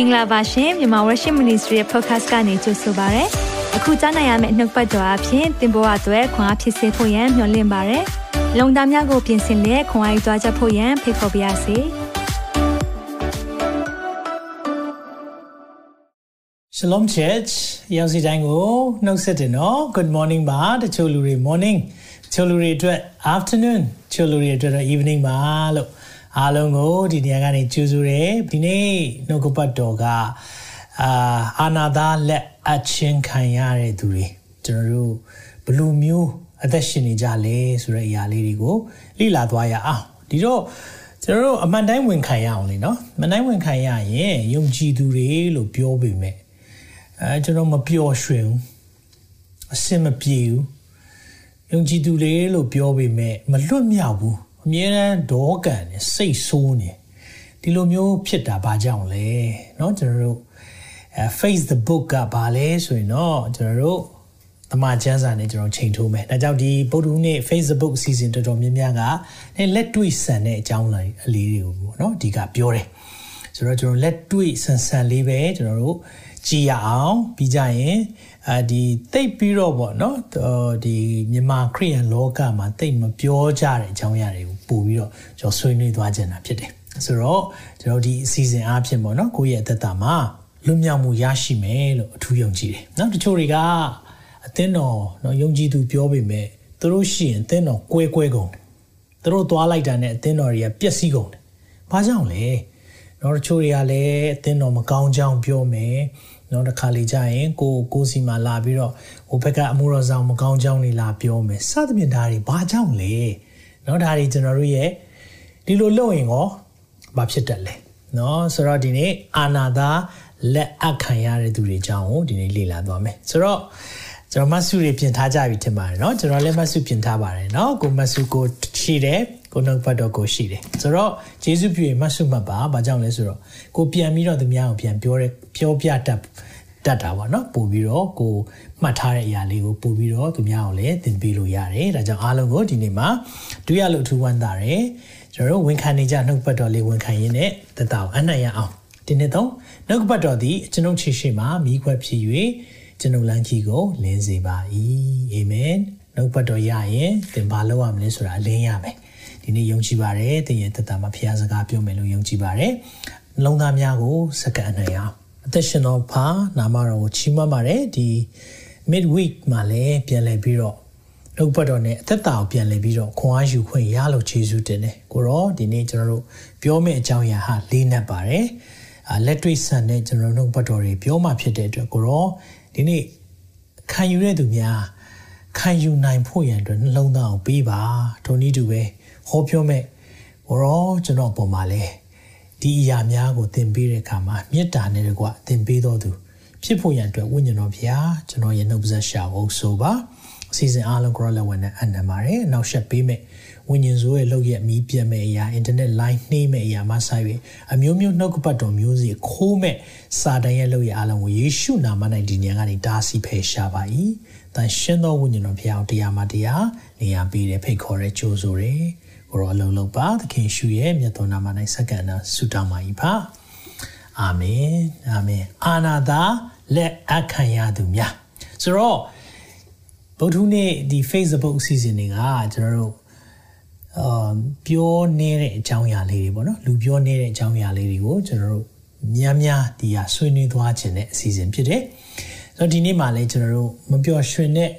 င်္ဂလာပါရှင်မြန်မာ Worship Ministry ရဲ့ podcast ကနေကြိုဆိုပါရစေ။အခုကြားနိုင်ရမယ့်နှုတ်ပတ်တော်အဖြစ်သင်ပေါ်အပ်ွယ်ခွန်အားဖြစ်စေဖို့ယံမျှဝင့်ပါရစေ။လုံတာများကိုပြင်ဆင်လက်ခွန်အားယူကြားချက်ဖို့ယံဖိတ်ခေါ်ပါရစေ။ Shalom Church ရောက်စီတိုင်းကိုနှုတ်ဆက်တယ်နော် Good morning ပါတချို့လူတွေ morning တချို့လူတွေအတွက် afternoon တချို့လူတွေအတွက် evening ပါလို့ အားလုံးကိုဒီနေရာကနေကြိုဆိုရဲဒီနေ့နှုတ်ကပတ်တော်ကအာအာနာသာလက်အချင်းခံရတဲ့သူတွေကျွန်တော်တို့ဘလူမျိုးအသက်ရှင်နေကြလဲဆိုတဲ့အရာလေးတွေကိုလေ့လာသွားရအောင်ဒီတော့ကျွန်တော်တို့အမှန်တိုင်းဝင်ခံရအောင်လေနော်မတိုင်းဝင်ခံရရင်ယုံကြည်သူတွေလို့ပြောပေမဲ့အဲကျွန်တော်မပျော်ရွှင်ဘူးအစင်မပြေဘူးယုံကြည်သူတွေလို့ပြောပေမဲ့မလွတ်မြောက်ဘူး အမြဲတမ်းဒေါကန်နေစိတ်ဆိုးနေဒီလိုမျိုးဖြစ်တာဘာကြောင့်လဲเนาะကျွန်တော်တို့အဲ face the book ကဘာလဲဆိုရင်တော့ကျွန်တော်တို့တမချန်းစာနဲ့ကျွန်တော်ချိန်ထိုးမယ်ဒါကြောင့်ဒီပုဒ်တူနေ့ Facebook အစီအစဉ်တော်တော်များများကလက်တွေ့ဆန်တဲ့အကြောင်းလိုက်အလေးတွေကိုပေါ့เนาะဒီကပြောတယ်ဆိုတော့ကျွန်တော်လက်တွေ့ဆန်ဆန်လေးပဲကျွန်တော်တို့ကြည်ရအောင်ပြီးကြရင် အာဒီတိတ်ပြီးတော့ပေါ့နော်ဒီမြန်မာခရိယန်လောကမှာတိတ်မပြောကြတဲ့အကြောင်းအရာတွေကိုပို့ပြီးတော့ကျွန်တော်ဆွေးနွေးသွားကြတာဖြစ်တယ်ဆိုတော့ကျွန်တော်ဒီအစီအစဉ်အားဖြင့်ပေါ့နော်ကိုယ့်ရဲ့အသက်တာမှာလွတ်မြောက်မှုရရှိမယ်လို့အထူးယုံကြည်တယ်နော်တချို့တွေကအသင်းတော်နော်ယုံကြည်သူပြောပေမဲ့သူတို့ရှိရင်အသင်းတော်ကွဲကွဲကုန်တယ်သူတို့သွားလိုက်တာနဲ့အသင်းတော်တွေကပျက်စီးကုန်တယ်ဘာကြောင့်လဲနော်တချို့တွေကလည်းအသင်းတော်မကောင်းကြောင်းပြောမယ် နော်တစ်ခါလေကြာရင်ကိုကိုစီမှာလာပြီးတော့ဟိုဘက်ကအမှုတော်ဆောင်မကောင်းကြောင်းနေလာပြောမယ်စသဖြင့်ဒါတွေဘာကြောင့်လဲနော်ဒါတွေကျွန်တော်တို့ရဲ့ဒီလိုလုပ်ရင်ရောဘာဖြစ်တတ်လဲနော်ဆိုတော့ဒီနေ့အာနာသာလက်အပ်ခံရတဲ့သူတွေအကြောင်းကိုဒီနေ့လေ့လာသွားမယ်ဆိုတော့ကျွန်တော်မတ်စုတွေပြင်ထားကြပြီထင်ပါတယ်เนาะကျွန်တော်လည်းမတ်စုပြင်ထားပါတယ်เนาะကိုမတ်စုကိုရှိတယ် ကိုနောက်ဘက်တော့ကိုရှိတယ်ဆိုတော့ဂျေစုပြုရင်မဆုမှတ်ပါဘာကြောင့်လဲဆိုတော့ကိုပြန်ပြီးတော့သူများကိုပြန်ပြောတဲ့ပြောပြတတ်တတ်တာပေါ့နော်ပို့ပြီးတော့ကိုမှတ်ထားတဲ့အရာလေးကိုပို့ပြီးတော့သူများကိုလည်းသင်ပေးလို့ရတယ်ဒါကြောင့်အားလုံးကိုဒီနေ့မှာတွေ့ရလို့ထူးဝမ်းသာတယ်ကျွန်တော်တို့ဝန်ခံနေကြနှုတ်ဘက်တော်လေးဝန်ခံရင်းနဲ့တတအောင်အနှံ့ရအောင်ဒီနေ့တော့နှုတ်ဘက်တော်သည်ကျွန်ုပ်ချီရှိမှာမိခွက်ဖြစ်၍ကျွန်ုပ်လမ်းကြီးကိုလင်းစေပါ၏အာမင်နှုတ်ဘက်တော်ရရင်သင်ဘာလုပ်ရမလဲဆိုတာလင်းရမယ် ဒီနေ့ယုံကြည်ပါတယ်သင်ရဲ့တသက်မှာဖခင်စကားပြောမယ်လို့ယုံကြည်ပါတယ်လုံသားများကိုစက္ကအနိုင်အောင်အသက်ရှင်တော်ဖာနာမတော်ကိုချီးမွမ်းပါတယ်ဒီ mid week မှာလည်းပြန်လည်ပြီးတော့နှုတ်ပတ်တော်နဲ့အသက်တာကိုပြန်လည်ပြီးတော့ခွန်အားယူခွင့်ရလို့ခြေဆုတင်တယ်ကိုရောဒီနေ့ကျွန်တော်တို့ပြောမယ့်အကြောင်းအရာဟာလေးနက်ပါတယ်လက်တွေ့ဆန်တဲ့ကျွန်တော်တို့နှုတ်ပတ်တော်တွေပြောမှဖြစ်တဲ့အတွက်ကိုရောဒီနေ့ခံယူတဲ့သူများခံယူနိုင်ဖို့ရန်အတွက်နှလုံးသားကိုပေးပါထိုနည်းတူပဲ ဟောပြောမဲ့ဘောရောကျွန်တော်ပုံမှာလဲဒီအရာများကိုသင်ပေးတဲ့အခါမှာမေတ္တာနဲ့တကွသင်ပေးတော်သူဖြစ်ဖို့ရန်အတွက်ဝိညာဉ်တော်ဘုရားကျွန်တော်ရဲ့နှုတ်ပတ်ရှာဖို့ဆိုပါအစီအစဉ်အားလုံးကိုရလဝန်နဲ့အနံပါတယ်နောက်ဆက်ပေးမဲ့ဝိညာဉ်ဆိုးရဲ့လောက်ရဲ့မီးပြတ်မဲ့အရာ internet line နှေးမဲ့အရာမှဆိုင်ပြီးအမျိုးမျိုးနှုတ်ကပတ်တော်မျိုးစီခိုးမဲ့စာတန်ရဲ့လောက်ရဲ့အားလုံးကိုယေရှုနာမ၌ဒီညကနေတားဆီးဖယ်ရှားပါ၏။တန်ရှင်းသောဝိညာဉ်တော်ဘုရားတရားမှတရားနေရာပေးတဲ့ဖိတ်ခေါ်တဲ့ကြိုးဆိုတယ်။ ကိုရောအလုံးလုံးပါသခင်ရှုရဲ့မြတ်တော်နာမ၌စက္ကန့်နာဆုတောင်းပါ၏ပါ။အာမင်အာမင်အာနာသာလက်အခမ်းရသူများဆိုတော့ဗုဒ္ဓနေ့ဒီ Facebook အစီအစဉ်တွေကကျွန်တော်တို့အာပြောနေတဲ့အကြောင်းအရာလေးတွေပေါ့နော်လူပြောနေတဲ့အကြောင်းအရာလေးတွေကိုကျွန်တော်တို့များများဒီဟာဆွေးနွေးသွားခြင်းတဲ့အစီအစဉ်ဖြစ်တယ်ဆိုတော့ဒီနေ့မှာလည်းကျွန်တော်တို့မပြောရွှင်တဲ့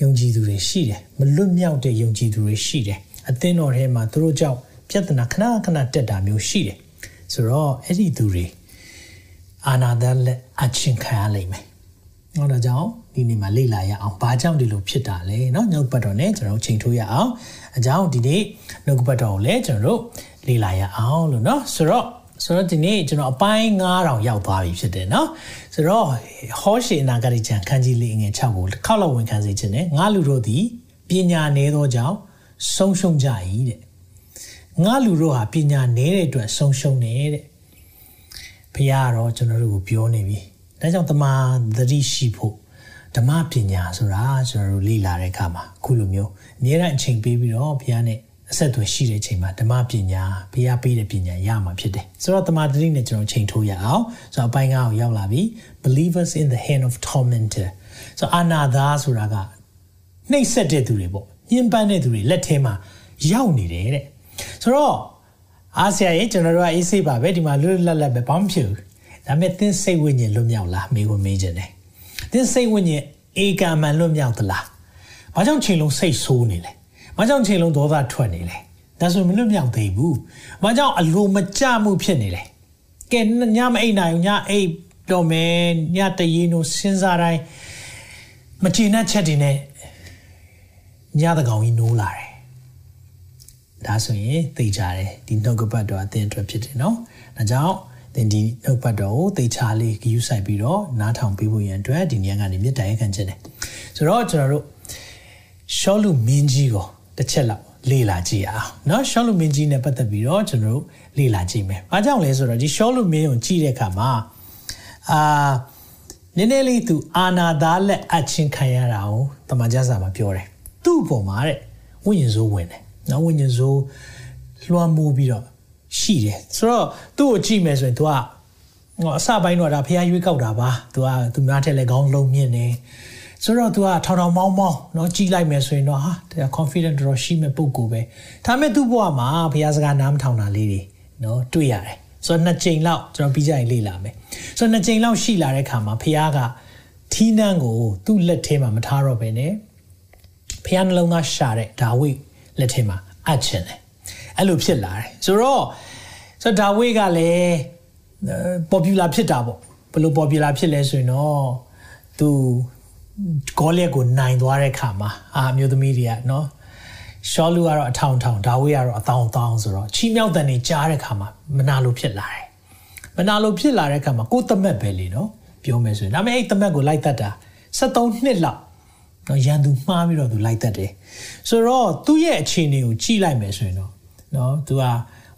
ယုံကြည်သူတွေရှိတယ်မလွတ်မြောက်တဲ့ယုံကြည်သူတွေရှိတယ် အသင်းတော်ထဲမှာသူတို့ကြောင့်ပြဿနာခဏခဏတက်တာမျိုးရှိတယ်ဆိုတော့အဲ့ဒီသူတွေအာနာဒလက်အချင်းခံရလိမ့်မယ်။ဟောတော့ကြောင့်ဒီနေ့မှာလေ့လာရအောင်ဘာကြောင့်ဒီလိုဖြစ်တာလဲเนาะနှုတ်ပတ်တော်နဲ့ကျွန်တော်ချိန်ထိုးရအောင်အကြောင်းဒီနေ့နှုတ်ပတ်တော်ကိုလည်းကျွန်တော်တို့လေ့လာရအောင်လို့เนาะဆိုတော့ဆိုတော့ဒီနေ့ကျွန်တော်အပိုင်း9000ရောက်သွားပြီဖြစ်တယ်เนาะဆိုတော့ဟောရှေနာဂရိချံခန်းကြီးလေးငယ်6ကိုတစ်ခေါက်လောက်ဝင်ခံစေခြင်းနဲ့ငါလူတို့သည်ပညာနည်းသောကြောင့် ဆုံးရှုံးကြ၏တဲ့ငါလူတို့ဟာပညာနည်းတဲ့အတွက်ဆုံးရှုံးနေတဲ့ဖခင်ကတော့ကျွန်တော်တို့ကိုပြောနေပြီဒါကြောင့်တမန်သတိရှိဖို့ဓမ္မပညာဆိုတာကျွန်တော်တို့လေ့လာတဲ့အခါမှာအခုလိုမျိုးအများအားအချိန်ပေးပြီးတော့ဘုရားနဲ့အဆက်အသွယ်ရှိတဲ့အချိန်မှာဓမ္မပညာဘုရားပေးတဲ့ပညာရမှာဖြစ်တယ်ဆိုတော့တမန်တော်နဲ့ကျွန်တော်ချိန်ထိုးရအောင်ဆိုတော့အပိုင်း9ကိုရောက်လာပြီ believers in the hand of tormentor ဆိုတော့အာနာသာဆိုတာကနှိပ်စက်တဲ့သူတွေပေါ့ ညှဉ်းပန်းတဲ့သူတွေလက်ထဲမှာရောက်နေတယ်တဲ့ဆိုတော့အားဆရာကြီးကျွန်တော်တို့ကအေးဆေးပါပဲဒီမှာလွတ်လပ်လပ်ပဲဘာမှမဖြစ်ဘူးဒါပေမဲ့သင်စိတ်ဝိညာဉ်လွတ်မြောက်လားမေးခွန်းမေးခြင်းတယ်သင်စိတ်ဝိညာဉ်ဧကမှန်လွတ်မြောက်သလားဘာကြောင့်ချိန်လုံးစိတ်ဆိုးနေလဲဘာကြောင့်ချိန်လုံးဒေါသထွက်နေလဲဒါဆိုမလွတ်မြောက်သေးဘူးဘာကြောင့်အလိုမကျမှုဖြစ်နေလဲကဲညမအိတ်နိုင်ညအိတ်တော့မယ်ညတရင်တို့စဉ်းစားတိုင်းမချင်တဲ့ချက်တွေနဲ့ ညတကောင်ကြီးနိုးလာတယ်ဒါဆိုရင်သိကြတယ်ဒီနှုတ်ကပတ်တော်အသင်အတွက်ဖြစ်တယ်နော်ဒါကြောင့်သင်ဒီနှုတ်ပတ်တော်ကိုသိချာလေးဂယူးဆိုင်ပြီးတော့နားထောင်ပေးဖို့ရန်အတွက်ဒီညကနေမြစ်တိုင်ခံခြင်းတယ်ဆိုတော့ကျွန်တော်တို့ရှောလူမင်းကြီးကိုတစ်ချက်လောက်လေ့လာကြည့်အောင်เนาะရှောလူမင်းကြီးနဲ့ပတ်သက်ပြီးတော့ကျွန်တော်တို့လေ့လာကြည့်မယ်။ဘာကြောင့်လဲဆိုတော့ဒီရှောလူမင်းကိုကြည့်တဲ့အခါမှာအာနည်းနည်းလေးသူအာနာသားလက်အချင်းခံရတာကိုတမန်ကျမ်းစာမှာပြောတယ်။ သူ့ပုံမှာတဲ့ဝိညာဉ်စိုးဝင်တယ်။နော်ဝိညာဉ်စိုးလွှမ်းမိုးပြီးတော့ရှိတယ်။ဆိုတော့သူ့ကိုကြည့်မယ်ဆိုရင် तू ကဟောအစပိုင်းတော့ဒါဖះရွေးကောက်တာပါ။ तू ကသူများထက်လည်းခေါင်းလုံးမြင့်နေ။ဆိုတော့ तू ကထောင်ထောင်မောင်းမောင်းเนาะကြီးလိုက်မယ်ဆိုရင်တော့ဟာတရား confident တော့ရှိမဲ့ပုံကိုပဲဒါမဲ့သူ့ဘဝမှာဘုရားစကားနားမထောင်တာလေးတွေเนาะတွေ့ရတယ်ဆိုတော့နှစ်ကြိမ်လောက်ကျွန်တော်ပြီးကြရင်လေ့လာမယ်ဆိုတော့နှစ်ကြိမ်လောက်ရှိလာတဲ့ခါမှာဘုရားကထီးနှန်းကိုသူ့လက်ထဲမှာမထားတော့ပဲね ဘုရားနှလုံးသားရှာတဲ့ဒါဝိလက်ထဲမှာအပ်ချင်တယ်အဲ့လိုဖြစ်လာတယ်ဆိုတော့ဆိုတော့ဒါဝိကလည်း popular ဖြစ်တာပေါ့ဘယ်လို popular ဖြစ်လဲဆိုရင်တော့သူဂေါလက်ကိုနိုင်သွားတဲ့ခါမှာအာမျိုးသမီးတွေကနော်ရှောလူကတော့အထောင်ထောင်ဒါဝိကတော့အတောင်တောင်ဆိုတော့ချီမြောက်တန်နေကြားတဲ့ခါမှာမနာလိုဖြစ်လာတယ်မနာလိုဖြစ်လာတဲ့ခါမှာကိုယ်တမက်ပဲလေနော်ပြောမယ်ဆိုရင်ဒါပေမဲ့အဲ့တမက်ကိုလိုက်တတ်တာ73နှစ်လောက် နော်ရန်သူမှားပြီးတော့သူလိုက်တတ်တယ်ဆိုတော့သူ့ရဲ့အခြေအနေကိုကြည့်လိုက်မယ်ဆိုရင်တော့နော်သူက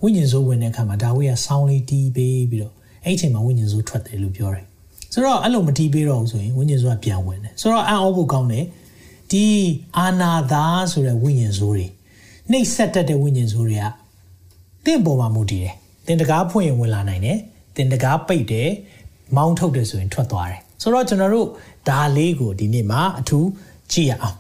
ဝိညာဉ်စိုးဝင်တဲ့ခါမှာဒါဝိကဆောင်းလေးတီးပေးပြီးတော့အဲ့အချိန်မှာဝိညာဉ်စိုးထွက်တယ်လို့ပြောတယ်ဆိုတော့အဲ့လိုမတီးပေးတော့ဘူးဆိုရင်ဝိညာဉ်စိုးကပြန်ဝင်တယ်ဆိုတော့အံ့ဩဖို့ကောင်းတယ်ဒီအာနာသာဆိုတဲ့ဝိညာဉ်စိုးတွေနှိပ်စက်တတ်တဲ့ဝိညာဉ်စိုးတွေကတင့်ပေါ်မှာမူတည်တယ်တင်တကားဖွင့်ရင်ဝင်လာနိုင်တယ်တင်တကားပိတ်တယ်မောင်းထုတ်တယ်ဆိုရင်ထွက်သွားတယ်ဆိုတော့ကျွန်တော်တို့ဒါလေးကိုဒီနေ့မှာအထူး ကြည့်ရအောင်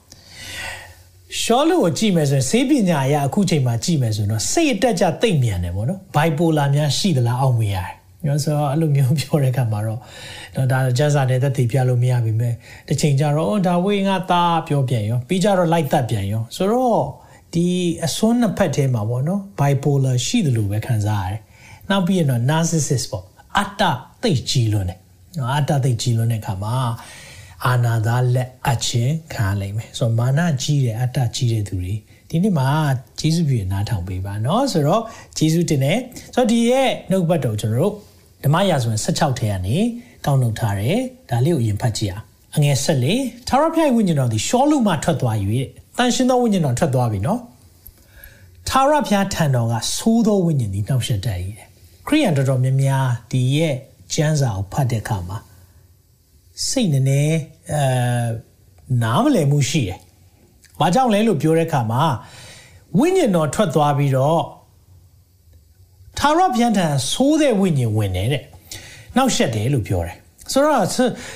ရှောလူကိုကြည့်မယ်ဆိုရင်စေးပညာအရအခုချိန်မှာကြည့်မယ်ဆိုရင်တော့စိတ်အတက်ကြတိတ်မြန်တယ်ပေါ့နော်ဘိုင်ပိုလာများရှိသလားအောက်မေးရတယ်ညဆိုတော့အဲ့လိုမျိုးပြောတဲ့အခါမှာတော့တော့ဒါကျန်းစာနဲ့သက်သေပြလို့မရပါဘူး။တစ်ချိန်ကျတော့ဒါဝေငါသားပြောပြန်ရောပြီးကြတော့လိုက်သက်ပြန်ရောဆိုတော့ဒီအစွန်းနှစ်ဖက်ထဲမှာပေါ့နော် bipolar ရှိတယ်လို့ပဲခံစားရတယ်။နောက်ပြီးရင်တော့ narcissist ပေါ့အတ္တသိကြီးလွန်းတယ်။နော်အတ္တသိကြီးလွန်းတဲ့အခါမှာ အာနာသာလက်အချင်းခံရလိမ့်မယ်။ဆိုတော့မာနကြီးတဲ့အတ္တကြီးတဲ့သူတွေဒီနေ့မှာဂျေစုပြည့်နားထောင်ပေးပါเนาะဆိုတော့ဂျေစုတင်တယ်ဆိုတော့ဒီရဲ့နှုတ်ဘတ်တော်ကျွန်တော်တို့ဓမ္မရာဇဝင်16ထဲကနေကောက်နှုတ်ထားတယ်ဒါလေးကိုအရင်ဖတ်ကြည့်အောင်အငယ်ဆက်လေသာရဖျိုက်ဝိညာဉ်တော်ဒီရှောလူမှထွက်သွား၍တန်ရှင်သောဝိညာဉ်တော်ထွက်သွားပြီနော်သာရဖျားထံတော်ကသိုးသောဝိညာဉ်ဒီနှောက်ရှက်တတ်၏တဲ့ခရိယန်တော်တော်များများဒီရဲ့ကျမ်းစာကိုဖတ်တဲ့အခါမှာစိတ်နည်းနည်း အဲနားမလည်မှုရှိတယ်။ဘာကြောင့်လဲလို့ပြောတဲ့အခါမှာဝိညာဉ်တော်ထွက်သွားပြီးတော့ထာဝရဘုရားထံသိုးတဲ့ဝိညာဉ်ဝင်တယ်တဲ့နောက်ဆက်တယ်လို့ပြောတယ်ဆိုတော့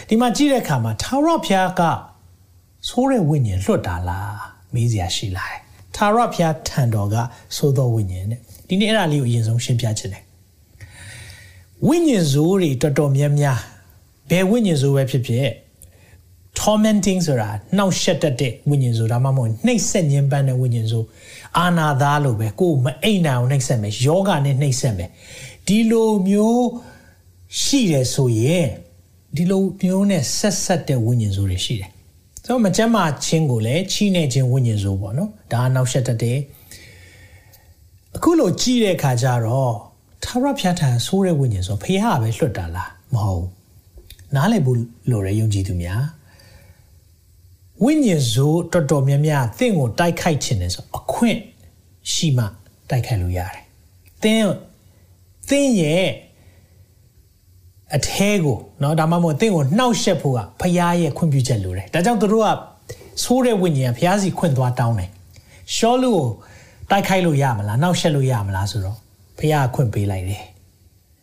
ဒီမှာကြည့်တဲ့အခါမှာထာဝရဘုရားကသိုးတဲ့ဝိညာဉ်လွတ်တာလားမေးစရာရှိလာတယ်ထာဝရဘုရားထံတော်ကသိုးသောဝိညာဉ်တဲ့ဒီနေ့အဲ့ဒါလေးကိုအရင်ဆုံးရှင်းပြချင်တယ်ဝိညာဉ်ဇိုးတွေတော်တော်များများဘယ်ဝိညာဉ်ဇိုးပဲဖြစ်ဖြစ် tormenting ဆိုတာနှောက်ယှက်တတ်တဲ့ဝိညာဉ်ဆိုဒါမှမဟုတ်နှိပ်စက်ညှဉ်းပန်းတဲ့ဝိညာဉ်ဆိုအာနာသားလိုပဲကိုယ်မအိမ်နိုင်အောင်နှိပ်စက်မယ်ယောဂနဲ့နှိပ်စက်မယ်ဒီလိုမျိုးရှိတယ်ဆိုရင်ဒီလိုမျိုးနဲ့ဆက်ဆက်တဲ့ဝိညာဉ်ဆိုတွေရှိတယ်ဆိုတော့မကျမ်းမာချင်းကိုလည်းချီးနေခြင်းဝိညာဉ်ဆိုပေါ့နော်ဒါနှောက်ယှက်တတ်တယ်အခုလိုကြည့်တဲ့အခါကျတော့သာရဖျားထန်ဆိုးတဲ့ဝိညာဉ်ဆိုဖះကပဲလွတ်တာလားမဟုတ်နားလည်ဖို့လိုရယုံကြည်သူများ ဝိညာဉ်ဇိုးတော်တော်များများသင်ကိုတိုက်ခိုက်ခြင်းနဲ့ဆိုအခွင့်ရှိမှတိုက်ခိုက်လို့ရတယ်။သင်သင်ရဲ့အထဲကိုเนาะဒါမှမဟုတ်သင်ကိုနှောက်ယှက်ဖို့ကဖရားရဲ့ခွင့်ပြုချက်လိုတယ်။ဒါကြောင့်သူတို့ကဆိုးတဲ့ဝိညာဉ်ကဖရားစီခွင့်သွားတောင်းတယ်။ရှောလူကို တိုက်ခိုက်လို့ရမလားနောက်ရှက်လို့ရမလားဆိုတော့ဖះခွင့်ပေးလိုက်တယ်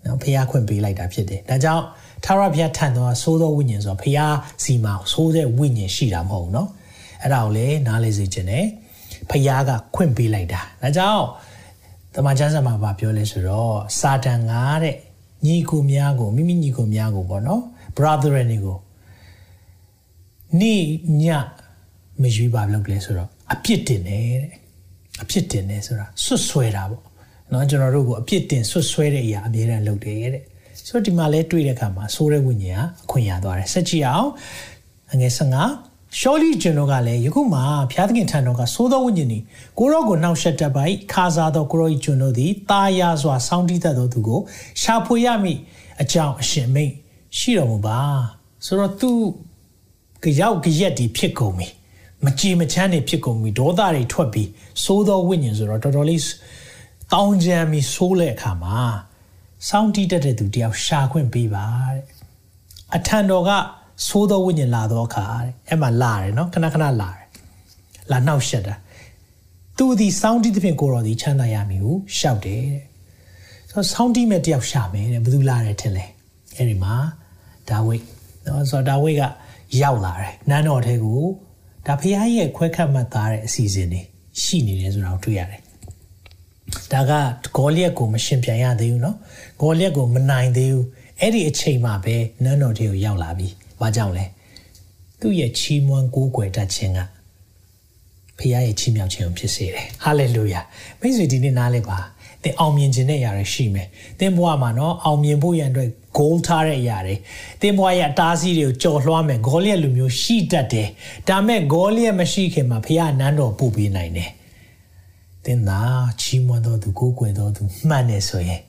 နော်ဖះခွင့်ပေးလိုက်တာဖြစ်တယ်ဒါကြောင့် ထာဝရဘုရားထံတော်သိုးသောဝိညာဉ်ဆိုတော့ဖះစီမှာသိုးတဲ့ဝိညာဉ်ရှိတာမဟုတ်ဘူးနော်အဲ့ဒါကိုလည်းနားလေစေခြင်းနဲ့ဖះကခွင့်ပေးလိုက်တာဒါကြောင့်တမန်ကျမ်းစာမှာပြောလဲဆိုတော့စာတန်ကတဲ့ညီကိုများကိုမိမိညီကိုများကိုပေါ့နော် brother တွေကိုနေ့ညမရွေးပါလို့လဲဆိုတော့အပြစ်တင်တယ်တဲ့အပြစ်တင်တယ်ဆိုတာဆွတ်ဆွဲတာပေါ့နော်ကျွန်တော်တို့ကိုအပြစ်တင်ဆွတ်ဆွဲတဲ့အရာအမြဲတမ်းလုပ်တယ်တဲ့ ဆိုတော့ဒီမှာလဲတွေ့တဲ့အခါမှာဆိုးတဲ့ဝိညာဉ်ကအခွင့်ရသွားတယ်ဆက်ကြည့်အောင်အငယ်15ရှောလီကျွန်တော်ကလည်းယခုမှဘုရားသခင်ထံတော်ကသိုးသောဝိညာဉ်ဤကိုရောကိုနှောက်ရှက်တတ်ပါ၏ခါစားသောကိုရောဤကျွန်တော်သည်တာယာစွာစောင်းတီးတတ်သောသူကိုရှာဖွေရမည်အကြောင်းအရှင်မိတ်ရှိတော်မူပါဆိုတော့သူကြောက်ကြက်ဒီဖြစ်ကုန်ပြီမကြည်မချမ်းတွေဖြစ်ကုန်ပြီဒေါသတွေထွက်ပြီးစိုးသောဝိညာဉ်ဆိုတော့တော်တော်လေးတောင်းကြမ်းပြီးဆိုးတဲ့အခါမှာ စောင်းတီးတတ်တဲ့သူတယောက်ရှာခွင့်ပေးပါတဲ့အထံတော်ကသိုးသောဝိညာဉ်လာတော့အခါတဲ့အဲ့မှာလာတယ်နော်ခဏခဏလာတယ်လာနှောက်ရှက်တာသူဒီစောင်းတီးသဖြင့်ကိုတော်ဒီချမ်းသာရမည်ဟုရှောက်တယ်တဲ့ဆိုတော့စောင်းတီးမဲ့တယောက်ရှာမယ်တဲ့ဘယ်သူလာတယ်ထင်လဲအဲ့ဒီမှာဒါဝိတ်နော်ဆိုတော့ဒါဝိတ်ကရောက်လာတယ်နန်းတော်ထဲကိုဒါဖခင်ရဲ့ခွဲခတ်မှတ်သားတဲ့အစီအစဉ်တွေရှိနေတယ်ဆိုတာကိုတွေ့ရတယ်ဒါကဂေါလျက်ကိုမရှင်ပြန်ရသေးဘူးเนาะ ဂေါလျက်ကိုမနိုင်သေးဘူးအဲ့ဒီအချိန်မှာပဲနန်းတော်ထဲကိုရောက်လာပြီဘာကြောင့်လဲသူ့ရဲ့ချီးမွမ်းကိုးကွယ်တတ်ခြင်းကဖခင်ရဲ့ချီးမြှောက်ခြင်းကိုဖြစ်စေတယ်ဟာလေလုယာမိတ်ဆွေဒီနေ့နားလဲပါသင်အောင်မြင်ခြင်းတဲ့အရာတွေရှိမယ်သင်ဘဝမှာနော်အောင်မြင်ဖို့ရန်အတွက် goal ထားတဲ့အရာတွေသင်ဘဝရဲ့အတားအဆီးတွေကိုကြော်လွှားမယ်ဂေါလိယလူမျိုးရှိတတ်တယ်ဒါမဲ့ဂေါလိယမရှိခင်မှာဖခင်နန်းတော်ပို့ပေးနိုင်တယ်သင်သာချီးမွမ်းတော်သူကိုးကွယ်တော်သူမှန်တယ်ဆိုရင်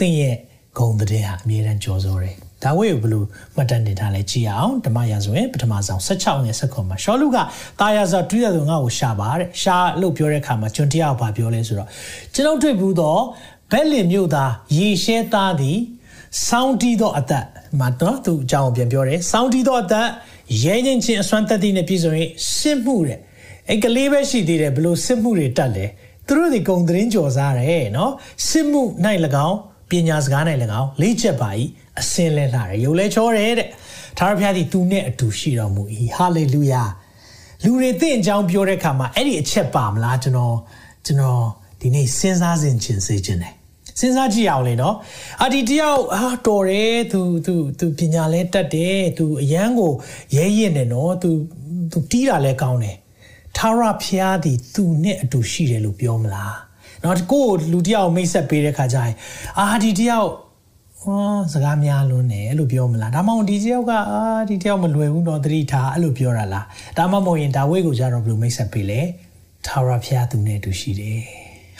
သင်ရဲ့ဂုဏ်တဲ့ဟာအမြဲတမ်းကြော်စိုးတယ်ဒါဝိဒ်ကိုဘလို့မှတ်တမ်းတင်ထားလဲကြည့်အောင်ဓမ္မရာဇဝင်ပထမဆုံး16ငယ်16မှာရှောလူကတာယာဇာတူရသူငါ့ကိုရှာပါတဲ့ရှာလို့ပြောတဲ့အခါမှာကျွန်တရားဘာပြောလဲဆိုတော့ကျွန်ုပ်တွေ့ဘူးတော့ဘက်လင်မြို့သားရေရှဲသားသည်စောင်းတီးသောအသက်မှာတော့သူအကြောင်းပြန်ပြောတယ်စောင်းတီးသောအသက်ရဲငင်းချင်းအစွမ်းတက်သည့်နဲ့ပြည်စုံရင်စစ်မှုတဲ့အဲ့ကလေးပဲရှိသေးတယ်ဘလို့စစ်မှုတွေတက်လဲသူတို့ဒီဂုံသတင်းကြော်စားတယ်နော်စစ်မှု၌၎င်း ပညာစကား၌၎င်းလေးချက်ပါ၏အစင်လဲလာတယ်ရုပ်လဲချောတယ်တဲ့သာရဖျားသည်သူနဲ့အတူရှိတော်မူ၏ဟာလေလုယာလူတွေသိအကြောင်းပြောတဲ့အခါမှာအဲ့ဒီအချက်ပါမလားကျွန်တော်ကျွန်တော်ဒီနေ့စဉ်းစားစဉ်ချင်းစေခြင်းတယ်စဉ်းစားကြည့်အောင်လေနော်အာဒီတယောက်အာတော်တယ်သူသူသူပညာလဲတတ်တယ်သူအရန်ကိုရဲရင်တယ်နော်သူသူတီးတာလဲကောင်းတယ်သာရဖျားသည်သူနဲ့အတူရှိတယ်လို့ပြောမလား နော်ကိုလူတယောက်မိတ်ဆက်ပေးတဲ့ခါကျရင်အာဒီတယောက်ဟောစကားများလွန်းတယ်အဲ့လိုပြောမလားဒါမှမဟုတ်ဒီတယောက်ကအာဒီတယောက်မလွယ်ဘူးတော့သတိထားအဲ့လိုပြောတာလားဒါမှမဟုတ်ရင်ဒါဝိတ်ကိုကြတော့ဘယ်လိုမိတ်ဆက်ပေးလဲသာရဖျားသူနဲ့အတူရှိတယ်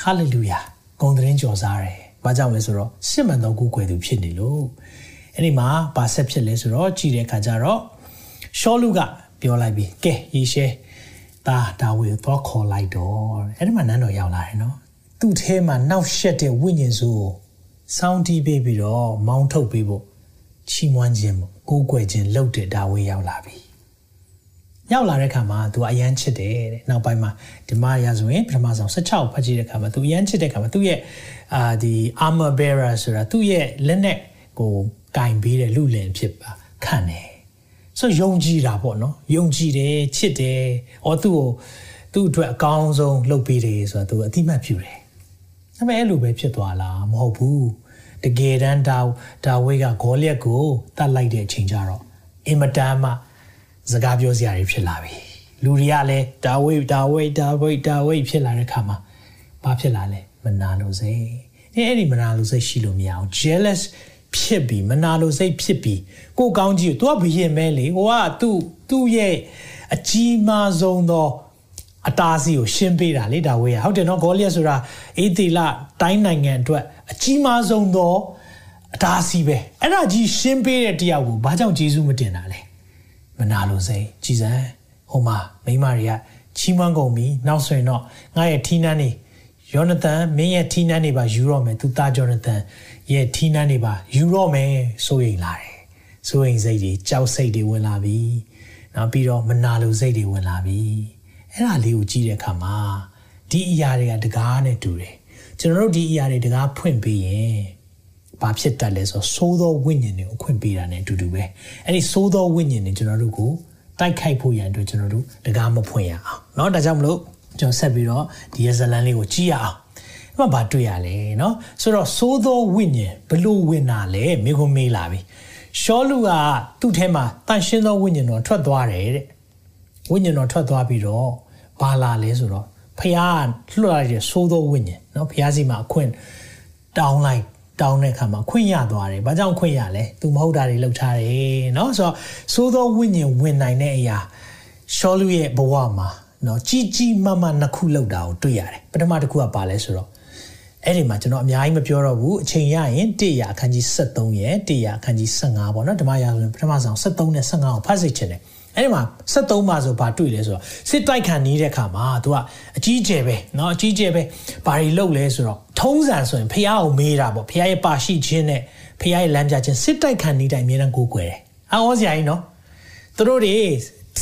ဟာလေလုယာဂုဏ်သတင်းကြော်စားတယ်ဘာကြောင့်လဲဆိုတော့စစ်မှန်သောကိုယ်ွယ်သူဖြစ်နေလို့အဲ့ဒီမှာဘာဆက်ဖြစ်လဲဆိုတော့ကြည်တဲ့ခါကျတော့ရှောလူကပြောလိုက်ပြီကဲယေရှဲဒါဒါဝေတော့ခေါ်လိုက်တော့အဲ့ဒီမှာနန်းတော်ရောက်လာတယ်နော် သူ့ထဲမှာနောက်ဆက်တဲ့ဝိညာဉ်စုကိုစောင်းတီးပေးပြီးတော့မောင်းထုတ်ပေးဖို့ချီးမွမ်းခြင်းပေါ့ကိုးကွယ်ခြင်းလုပ်တဲ့ဒါဝေရောက်လာပြီရောက်လာတဲ့အခါမှာသူကအယမ်းချစ်တယ်တဲ့နောက်ပိုင်းမှာဒီမာရီယာဆိုရင်ပထမဆုံး16ဖတ်ကြည့်တဲ့အခါမှာသူအယမ်းချစ်တဲ့အခါမှာသူ့ရဲ့အာဒီ armor bearer ဆိုတာသူ့ရဲ့လက်နဲ့ကိုကင်ပေးတဲ့လူလင်ဖြစ်ပါခံတယ်ဆိုယုံကြည်တာပေါ့နော်ယုံကြည်တယ်ချစ်တယ်အော်သူ့ကိုသူ့အတွက်အကောင်းဆုံးလုပ်ပေးတယ်ဆိုတော့သူအတိမတ်ဖြူတယ် ဒါပေမဲ့အဲ့လိုပဲဖြစ်သွားလားမဟုတ်ဘူးတကယ်တမ်းဒါဒါဝိတ်ကဂေါလျက်ကိုတတ်လိုက်တဲ့အချိန်ကျတော့အင်မတန်မှစကားပြောစရာတွေဖြစ်လာပြီလူတွေကလည်းဒါဝိတ်ဒါဝိတ်ဒါဝိတ်ဒါဝိတ်ဖြစ်လာတဲ့ခါမှာဘာဖြစ်လာလဲမနာလို့စိတ်အဲအဲ့ဒီမနာလို့စိတ်ရှိလို့မရအောင် jealous ဖြစ်ပြီးမနာလို့စိတ်ဖြစ်ပြီးကိုကောင်းကြီးကို तू ကဘယင်မဲလေဟိုက तू သူ့ရဲ့အကြီးမားဆုံးသော အတားစီကိုရှင်းပေးတာလေဒါဝေးရဟုတ်တယ်နော်ဂေါလိယဆိုတာအေသီလတိုင်းနိုင်ငံအတွက်အကြီးမားဆုံးသောအတားစီပဲအဲ့ဒါကြီးရှင်းပေးတဲ့တရားကိုဘာကြောင့်ဂျေဇုမတင်တာလဲမနာလို့စိကြည်စံဟိုမှာမိမတွေကချီးမွမ်းကုန်ပြီနောက်ဆိုရင်တော့ငါရဲ့ထီးနှန်းနေယောနသန်မင်းရဲ့ထီးနှန်းနေပါယူတော့မယ်သူသားဂျောနသန်ရဲ့ထီးနှန်းနေပါယူတော့မယ်စိုးရိမ်လာတယ်စိုးရိမ်စိတ်တွေကြောက်စိတ်တွေဝင်လာပြီနောက်ပြီးတော့မနာလိုစိတ်တွေဝင်လာပြီ အဲ့ဒါလေးကိုကြည့်တဲ့အခါမှာ ဒီအရာတွေကတကားနဲ့တူတယ်ကျွန်တော်တို့ဒီအရာတွေတကားဖွင့်ပေးရင်ဘာဖြစ်တတ်လဲဆိုဆိုးသောဝိညာဉ်တွေကိုခွင့်ပေးတာ ਨੇ အတူတူပဲအဲ့ဒီဆိုးသောဝိညာဉ်တွေကျွန်တော်တို့ကိုတိုက်ခိုက်ဖို့ရန်အတွက်ကျွန်တော်တို့တကားမဖွင့်ရအောင်เนาะဒါကြောင့်မလို့ကျွန်တော်ဆက်ပြီးတော့ဒီရဇလန်လေးကိုကြည့်ရအောင်အမှဘာတွေ့ရလဲเนาะဆိုတော့ဆိုးသောဝိညာဉ်ဘလို့ဝင်တာလဲမိခုမေးလာပြီရှောလူကသူ့ထဲမှာတန်ရှင်းသောဝိညာဉ်တော်ထွက်သွားတယ်တဲ့ ဝိညာဉ်တော်ထွက်သွားပြီးတော့ဘာလာလဲဆိုတော့ဖះလွှတ်လိုက်တဲ့သိုးသောဝိညာဉ်เนาะဖះစီမှာအခွင့်တောင်းလိုက်တောင်းတဲ့အခါမှာခွင့်ရသွားတယ်။ဘာကြောင့်ခွင့်ရလဲ။ तू မဟုတ်တာတွေလုပ်ထားတယ်เนาะဆိုတော့သိုးသောဝိညာဉ်ဝင်နိုင်တဲ့အရာရှောလူရဲ့ဘဝမှာเนาะကြီးကြီးမားမားနှစ်ခုလောက်တာကိုတွေ့ရတယ်။ပထမတစ်ခုကပါလဲဆိုတော့အဲ့ဒီမှာကျွန်တော်အများကြီးမပြောတော့ဘူးအချိန်ရရင်1ရအခန်းကြီး73ရဲ့1ရအခန်းကြီး15ပေါ့နော်ဓမ္မရာဆိုရင်ပထမဆုံး73နဲ့15ကိုဖတ်စိတ်ချင်တယ် အဲ့ဒီမှာ73မှာဆိုဘာတွေ့လဲဆိုတော့စစ်တိုက်ခံနေတဲ့ခါမှာ तू ကအကြီးကျယ်ပဲเนาะအကြီးကျယ်ပဲဘာတွေလုပ်လဲဆိုတော့ထုံးစံဆိုရင်ဖះကိုမေးတာပေါ့ဖះရဲ့ပါရှိခြင်းနဲ့ဖះရဲ့လမ်းပြခြင်းစစ်တိုက်ခံနေတိုင်းအများနဲ့ကိုးကွယ်တယ်အော်စရာကြီးเนาะသူတို့တွေ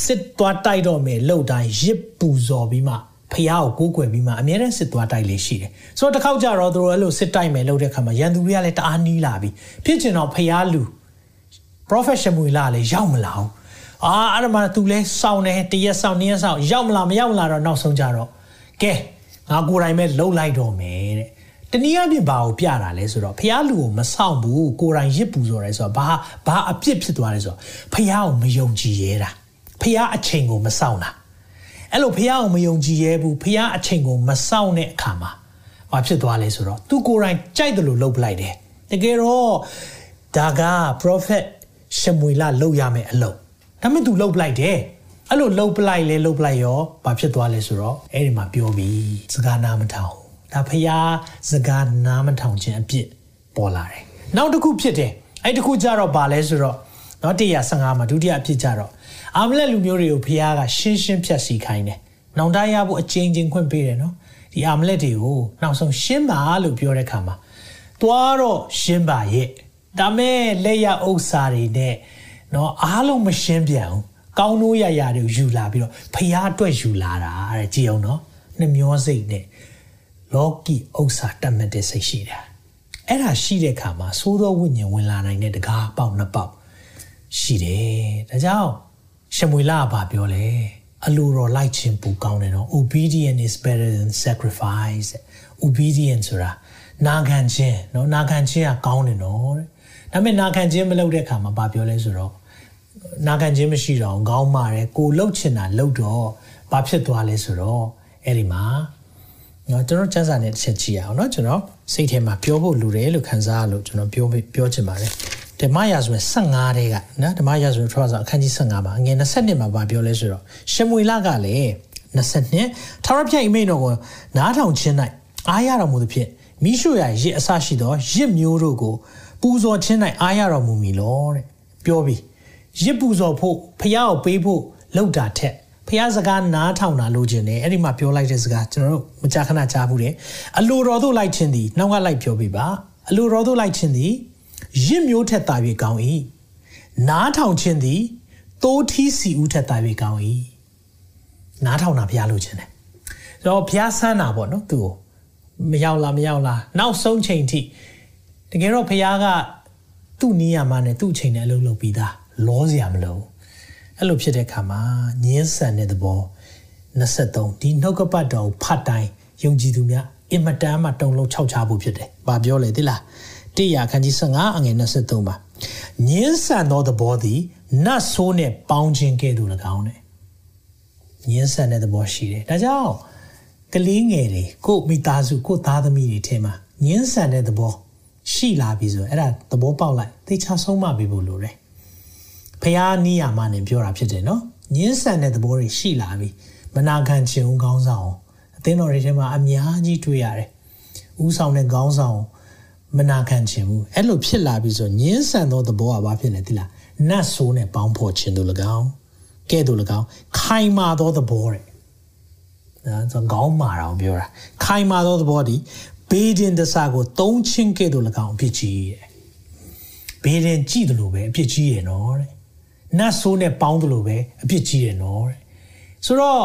စစ်သွားတိုက်တော့မယ်လှုပ်တိုင်းရစ်ပူဇော်ပြီးမှဖះကိုကိုးကွယ်ပြီးမှအများနဲ့စစ်သွားတိုက်လေးရှိတယ်ဆိုတော့တစ်ခေါက်ကြတော့သူတို့အဲ့လိုစစ်တိုက်မယ်လုပ်တဲ့ခါမှာရန်သူတွေကလည်းတအားနီးလာပြီဖြစ်ချင်တော့ဖះလူ professional လာလည်းရောက်မလာဘူး အာအဲ့ဒါမှသူလဲစောင်းတယ်တရက်စောင်းနည်းစောင်းရောက်မလားမရောက်လာတော့နောက်ဆုံးကြတော့ကဲငါကိုယ်တိုင်ပဲလှုပ်လိုက်တော့မယ်တဲ့တနည်းအားဖြင့်ဘာကိုပြတာလဲဆိုတော့ဖះလူကိုမဆောင်ဘူးကိုယ်တိုင်ရစ်ပူဆိုရဲဆိုတော့ဘာဘာအပြစ်ဖြစ်သွားလဲဆိုတော့ဖះကိုမယုံကြည်ရဲတာဖះအချိန်ကိုမဆောင်တာအဲ့လိုဖះကိုမယုံကြည်ရဲဘူးဖះအချိန်ကိုမဆောင်တဲ့အခါမှာဘာဖြစ်သွားလဲဆိုတော့သူကိုယ်တိုင်ကြိုက်တယ်လို့လှုပ်ပလိုက်တယ်တကယ်တော့ဒါက prophet ရှမွေလလှုပ်ရမယ်အလုပ် ဒါပေမဲ့ तू လှုပ်ပလိုက်တယ်အဲ့လိုလှုပ်ပလိုက်လဲလှုပ်ပလိုက်ရောဘာဖြစ်သွားလဲဆိုတော့အဲ့ဒီမှာပြောပြီးစကားနာမထောင်ဒါဖျားစကားနာမထောင်ခြင်းအပြစ်ပေါ်လာတယ်နောက်တစ်ခုဖြစ်တယ်အဲ့တစ်ခုကြတော့ဘာလဲဆိုတော့နော်115မှာဒုတိယအဖြစ်ကြတော့အာမလက်လူမျိုးတွေကိုဖျားကရှင်းရှင်းဖြတ်စီခိုင်းတယ်နောင်တရဖို့အချင်းချင်းခွင့်ပေးတယ်နော်ဒီအာမလက်တွေကိုနောက်ဆုံးရှင်းပါလို့ပြောတဲ့ခါမှာသွားတော့ရှင်းပါရဲ့ဒါမဲ့လက်ရဥစ္စာတွေနဲ့ နော်အားလုံးမရှင်းပြန်ဘူးကောင်းနိုးရရတွေကိုယူလာပြီးတော့ဖျားအတွက်ယူလာတာတဲ့ကြည်အောင်နော်နှမျောစိတ်နဲ့လောကီဥစ္စာတတ်မှတ်တဲ့စိတ်ရှိတာအဲ့ဒါရှိတဲ့အခါမှာသိုးသောဝိညာဉ်ဝင်လာနိုင်တဲ့တကားပေါက်နှစ်ပေါက်ရှိတယ်ဒါကြောင့်ရှမွေလာကပြောလဲအလိုတော်လိုက်ခြင်းပူကောင်းတယ်နော် obedience is better than sacrifice obedience ဆိုတာနာခံခြင်းနော်နာခံခြင်းကကောင်းတယ်နော်တဲ့ဒါပေမဲ့နာခံခြင်းမလုပ်တဲ့အခါမှာဘာပြောလဲဆိုတော့ နာခံခြင်းမရှိတော့ခေါင်းမာတယ်ကိုလှုပ်ချင်တာလှုပ်တော့ဘာဖြစ်သွားလဲဆိုတော့အဲ့ဒီမှာနော်ကျွန်တော်စံစာနဲ့တစ်ချက်ကြည့်အောင်နော်ကျွန်တော်စိတ်ထဲမှာပြောဖို့လိုတယ်လို့ခံစားရလို့ကျွန်တော်ပြောပြောချင်ပါတယ်ဓမ္မရာဆိုရင်15တဲ့ကနော်ဓမ္မရာဆိုရင်ထွားဆိုအခန်းကြီး15ပါအငယ်22မှာဗာပြောလဲဆိုတော့ရှမွေလကလည်း22ထာဝရဘုရားအိမိန်တော်ကိုနားထောင်ခြင်း၌အားရတော်မူသည်ဖြင့်မိရှုရရစ်အစရှိသောရစ်မျိုးတို့ကိုပူဇော်ခြင်း၌အားရတော်မူမည်လောတဲ့ပြောပြီး ရစ်ပူဇော်ဖို့ဖះကိုပေးဖို့လောက်တာထက်ဖះစကားနားထောင်တာလို့ခြင်းတယ်အဲ့ဒီမှာပြောလိုက်တဲ့စကားကျွန်တော်တို့မကြာခဏကြားဘူးတယ်အလိုတော်တို့လိုက်ခြင်းသည်နောက်ကလိုက်ပြောပြပါအလိုတော်တို့လိုက်ခြင်းသည်ရစ်မျိုးထက်တာ၍ကောင်း၏နားထောင်ခြင်းသည်တိုးထီးစီဦးထက်တာ၍ကောင်း၏နားထောင်တာဖះလို့ခြင်းတယ်ဆိုတော့ဖះဆန်းတာပေါ့နော်သူ့ကိုမရောက်လားမရောက်လားနောက်ဆုံးချိန်ထိတကယ်တော့ဖះကသူ့နီးရမှာနဲ့သူ့ချိန်နဲ့အလုပ်လုပ်ပြီးသား လောစရာမလိုအဲ့လိုဖြစ်တဲ့ခါမှာညင်းဆန်တဲ့သဘော23ဒီနှုတ်ကပတ်တော်ဖတ်တိုင်းယုံကြည်သူများအင်မတန်မှတုံလုံးခြောက်ချဖို့ဖြစ်တယ်။ဘာပြောလဲသိလား။တိရခန်းကြီး15အငယ်23ပါ။ညင်းဆန်သောသဘောသည်နတ်ဆိုးနဲ့ပေါင်းခြင်းကဲ့သို့၎င်းတဲ့။ညင်းဆန်တဲ့သဘောရှိတယ်။ဒါကြောင့်ကလေးငယ်တွေကိုမိသားစုကိုသားသမီးတွေထဲမှာညင်းဆန်တဲ့သဘောရှိလာပြီဆိုအဲ့ဒါသဘောပေါက်လိုက်သေချာဆုံးမပေးဖို့လိုတယ် ဖះနီးယာမနဲ့ပြောတာဖြစ်တယ်နော်ညင်းဆန်တဲ့သဘောတွေရှိလာပြီမနာခံခြင်းဦးခေါင်းဆောင်အသင်းတော်တွေထဲမှာအများကြီးတွေ့ရတယ်ဦးဆောင်တဲ့ခေါင်းဆောင်မနာခံခြင်းဘူးအဲ့လိုဖြစ်လာပြီဆိုညင်းဆန်သောသဘောကဘာဖြစ်လဲသိလားနတ်ဆိုးနဲ့ပေါင်းဖော်ခြင်းတို့၎င်းကဲ့သို့၎င်းခိုင်မာသောသဘောတဲ့ဒါဆိုခေါင်းမာတာကိုပြောတာခိုင်မာသောသဘောဒီဘေးဒင်တဆာကိုသုံးချင်းကဲ့သို့၎င်းအဖြစ်ကြီးတဲ့ဘေးဒင်ကြည့်တယ်လို့ပဲအဖြစ်ကြီးရနော်တဲ့ နတ်ဆိုးနဲ့ပေါင်းတယ်လို့ပဲအဖြစ်ကြီးရနော်တဲ့ဆိုတော့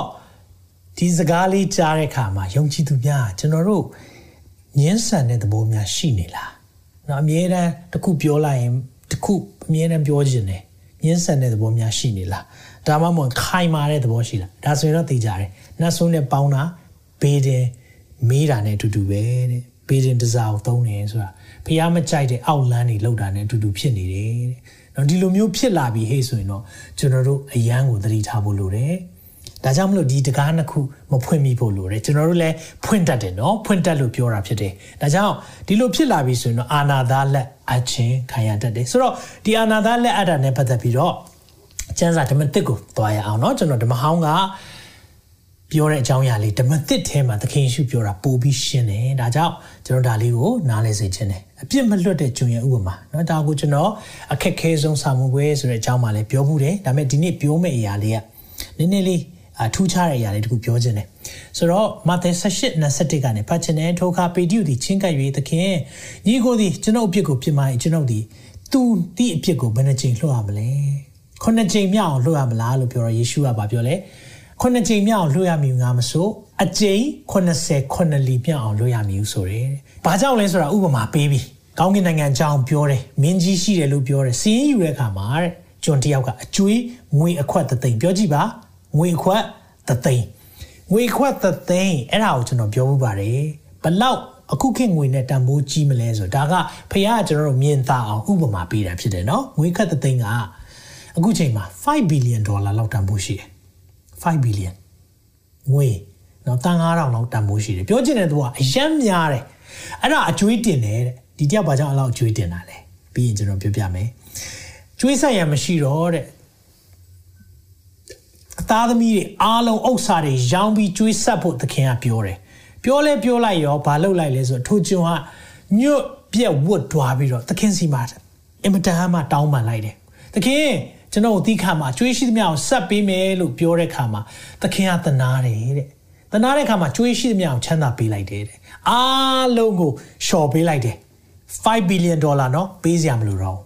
ဒီစကားလေးကြားတဲ့အခါမှာယုံကြည်သူများကျွန်တော်တို့ညှင်းဆန်တဲ့သဘောများရှိနေလား။နော်အမြဲတမ်းတစ်ခုပြောလိုက်ရင်တစ်ခုအမြဲတမ်းပြောခြင်းတယ်ညှင်းဆန်တဲ့သဘောများရှိနေလား။ဒါမှမဟုတ်ခိုင်မာတဲ့သဘောရှိလား။ဒါဆိုရင်တော့သိကြတယ်။နတ်ဆိုးနဲ့ပေါင်းတာဘေးတင်မေးတာနဲ့အတူတူပဲတဲ့။ဘေးတင်တစားကိုသုံးတယ်ဆိုတာဖះမကြိုက်တဲ့အောက်လန်းတွေလောက်တာနဲ့အတူတူဖြစ်နေတယ်တဲ့။ နော်ဒီလိုမျိုးဖြစ်လာပြီဟေ့ဆိုရင်တော့ကျွန်တော်တို့အရန်ကိုသတိထားဖို့လိုတယ်ဒါကြောင့်မလို့ဒီတကားနှစ်ခုမဖွင့်မိဖို့လိုတယ်ကျွန်တော်တို့လည်းဖွင့်တတ်တယ်နော်ဖွင့်တတ်လို့ပြောတာဖြစ်တယ်ဒါကြောင့်ဒီလိုဖြစ်လာပြီဆိုရင်တော့အာနာသားလက်အချင်းခံရတတ်တယ်ဆိုတော့ဒီအာနာသားလက်အပ်တာနဲ့ပတ်သက်ပြီးတော့ကျမ်းစာဓမ္မသစ်ကိုသွားရအောင်နော်ကျွန်တော်ဓမ္မဟောင်းက ပြောတဲ့အကြောင်းအရာလေးဓမ္မသစ်ထဲမှာသခင်ယေရှုပြောတာပို့ပြီးရှင်းတယ်ဒါကြောင့်ကျွန်တော်ဒါလေးကိုနားလဲစေခြင်းတယ်အပြစ်မလွတ်တဲ့ကျွန်ရဲ့ဥပမာเนาะဒါကိုကျွန်တော်အခက်ခဲဆုံးစာမှုပွဲဆိုတဲ့အကြောင်းမှလည်းပြောမှုတယ်ဒါပေမဲ့ဒီနေ့ပြောမယ့်အရာလေးကနည်းနည်းလေးအထူးခြားတဲ့အရာလေးတခုပြောခြင်းတယ်ဆိုတော့မာသဲ18 21ကနေဖတ်ခြင်းနဲ့ထိုအခါပေတရုသည်ချင်းကပ်၍သခင်ညီကိုသည်ကျွန်ုပ်အပြစ်ကိုပြစ်မှာကျွန်ုပ်သည်သူဒီအပြစ်ကိုဘယ်နှချိန်လွှတ်ရမလဲခုနှစ်ချိန်မြောက်အောင်လွှတ်ရမလားလို့ပြောတော့ယေရှုကပြောလဲ ခုနှစ်ချိန်မြောက်အောင်လွှတ်ရမည်ငါမဆိုအကျိန်80ခုနှစ်လီမြောက်အောင်လွှတ်ရမည်ဆိုတယ်။ဘာကြောင့်လဲဆိုတာဥပမာပေးပြီးကောင်းကင်နိုင်ငံအကြောင်းပြောတယ်မင်းကြီးရှိတယ်လို့ပြောတယ်စီးရင်ယူတဲ့အခါမှာတဲ့ကျွန်တယောက်ကအကျွေးငွေအခွက်သိမ့်ပြောကြည့်ပါငွေခွက်သသိန်းငွေခွက်သသိန်းအဲ့ဒါကိုကျွန်တော်ပြောမှုပါတယ်ဘလောက်အခုခေတ်ငွေနဲ့တန်ဖိုးကြီးမလဲဆိုဒါကဖခင်ကကျွန်တော်တို့မြင်သာအောင်ဥပမာပေးတာဖြစ်တယ်နော်ငွေခက်သသိန်းကအခုချိန်မှာ5 billion ဒေါ်လာလောက်တန်ဖိုးရှိတယ် 5 billion ငွေနော်တန်9000လောက်တန်ဖိုးရှိတယ်ပြောချင်တဲ့သူကအယမ်းများတယ်အဲ့ဒါအကျွေးတင်တယ်တဲ့ဒီတယောက်ဘာကြောင့်အဲ့လောက်အကျွေးတင်တာလဲပြီးရင်ကျွန်တော်ပြောပြမယ်ကျွေးဆက်ရမရှိတော့တဲ့အသားသမီးတွေအားလုံးဥစ္စာတွေရောင်းပြီးကျွေးဆက်ဖို့သခင်ကပြောတယ်ပြောလဲပြောလိုက်ရောဘာလုပ်လိုက်လဲဆိုတော့ထိုကျွန်ကညွတ်ပြက်ဝတ်တွားပြီးတော့သခင်စီမှာအင်မတန်မှတောင်းပန်လိုက်တယ်သခင် ကျွန်တော်ဒီခါမှာကျွေးရှိသမျှကိုဆက်ပေးမယ်လို့ပြောတဲ့ခါမှာသခင်ကသနာတယ်တဲ့သနာတဲ့ခါမှာကျွေးရှိသမျှကိုချမ်းသာပေးလိုက်တယ်တဲ့အားလုံးကိုလျှော်ပေးလိုက်တယ်5 billion ဒေါ်လာเนาะပေးစရာမလိုတော့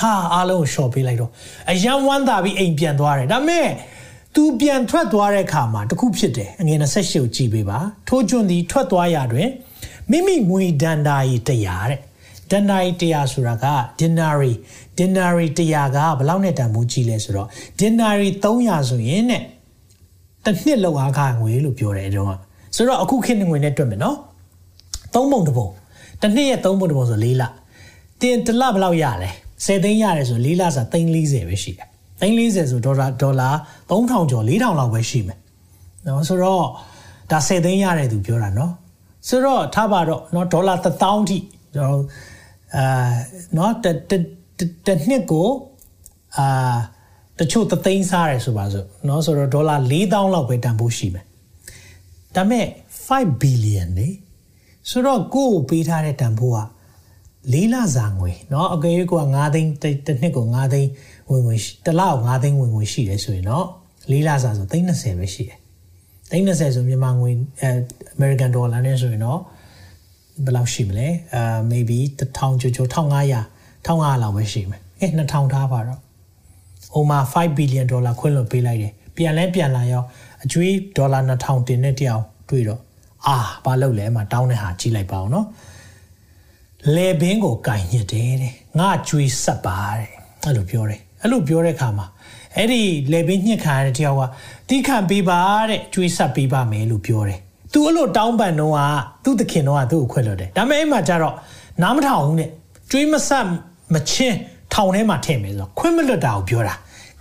ဟာအားလုံးကိုလျှော်ပေးလိုက်တော့အရန်ဝမ်းသာပြီးအိမ်ပြန်သွားတယ်ဒါပေမဲ့သူပြန်ထွက်သွားတဲ့အခါမှာတခုဖြစ်တယ်အငယ်28ကိုကြည့်ပေးပါထိုးကျွန်းသည်ထွက်သွားရတွင်မိမိငွေဒန္တာရီတရားတဲ့ ဒန္တာရီတရားဆိုတာက dinari dinari တရားကဘယ်လောက်နဲ့တန်ဖိုးကြီးလဲဆိုတော့ dinari 300ဆိုရင်တဲ့တစ်နှစ်လောက်အားခငွေလို့ပြောတယ်တော့ဆိုတော့အခုခေတ်ငွေနဲ့တွက်မယ်နော်သုံးပုံတစ်ပုံတစ်နှစ်ရဲ့သုံးပုံတစ်ပုံဆို၄လတင်တစ်လဘယ်လောက်ရလဲ10သိန်းရတယ်ဆို၄လဆို340ပဲရှိတယ်340ဆိုဒေါ်လာဒေါ်လာ3000ကျော်4000လောက်ပဲရှိမယ်နော်ဆိုတော့ဒါ10သိန်းရတဲ့သူပြောတာနော်ဆိုတော့ထားပါတော့နော်ဒေါ်လာ1000ထိကျွန်တော် အာနော်တတတနှစ်ကိုအာတချို့သသိန်းစားရဲဆိုပါစို့เนาะဆိုတော့ဒေါ်လာ4000လောက်ပဲတန်ဖိုးရှိမယ်ဒါမဲ့5 billion လေဆိုတော့ကိုကိုပေးထားတဲ့တန်ဖိုးကလေးလစာငွေเนาะအကယ်၍ကိုက9သိန်းတစ်နှစ်ကို9သိန်းဝင်ငွေတစ်လကို9သိန်းဝင်ငွေရှိတယ်ဆိုရင်တော့လေးလစာဆိုသိန်း20ပဲရှိတယ်သိန်း20ဆိုမြန်မာငွေအဲ American dollar နဲ့ဆိုရင်တော့ ဘယ်လောက်ရှိမလဲအာ maybe 1000ကျော်ကျော်1500 1500လောက်ပဲရှိမယ်အဲ2000ထားပါတော့ဟိုမှာ5 billion dollar ခွင့်လွှတ်ပေးလိုက်တယ်ပြန်လဲပြန်လာရောအကျွေးဒေါ်လာ2000တင်တဲ့တရားတွေ့တော့အာဘာလုပ်လဲမှာတောင်းတဲ့ဟာကြီးလိုက်ပါအောင်နော်လေဘင်းကိုကင်ညစ်တယ်တဲ့ငါကျွေးဆက်ပါတဲ့အဲ့လိုပြောတယ်အဲ့လိုပြောတဲ့အခါမှာအဲ့ဒီလေဘင်းညှစ်ခံရတဲ့တယောက်ကတီးခံပေးပါတဲ့ကျွေးဆက်ပေးပါမယ်လို့ပြောတယ် သူအဲ့လိုတောင်းပန်တော့ကသူ့သခင်တော့ကသူ့ကိုခွဲလို့တယ်ဒါပေမဲ့အဲ့မှာကျတော့နားမထောင်ဘူးတဲ့ကျွေးမဆက်မချင်းထောင်ထဲမှာထည့်မယ်ဆိုတော့ခွင့်မလွတ်တာကိုပြောတာ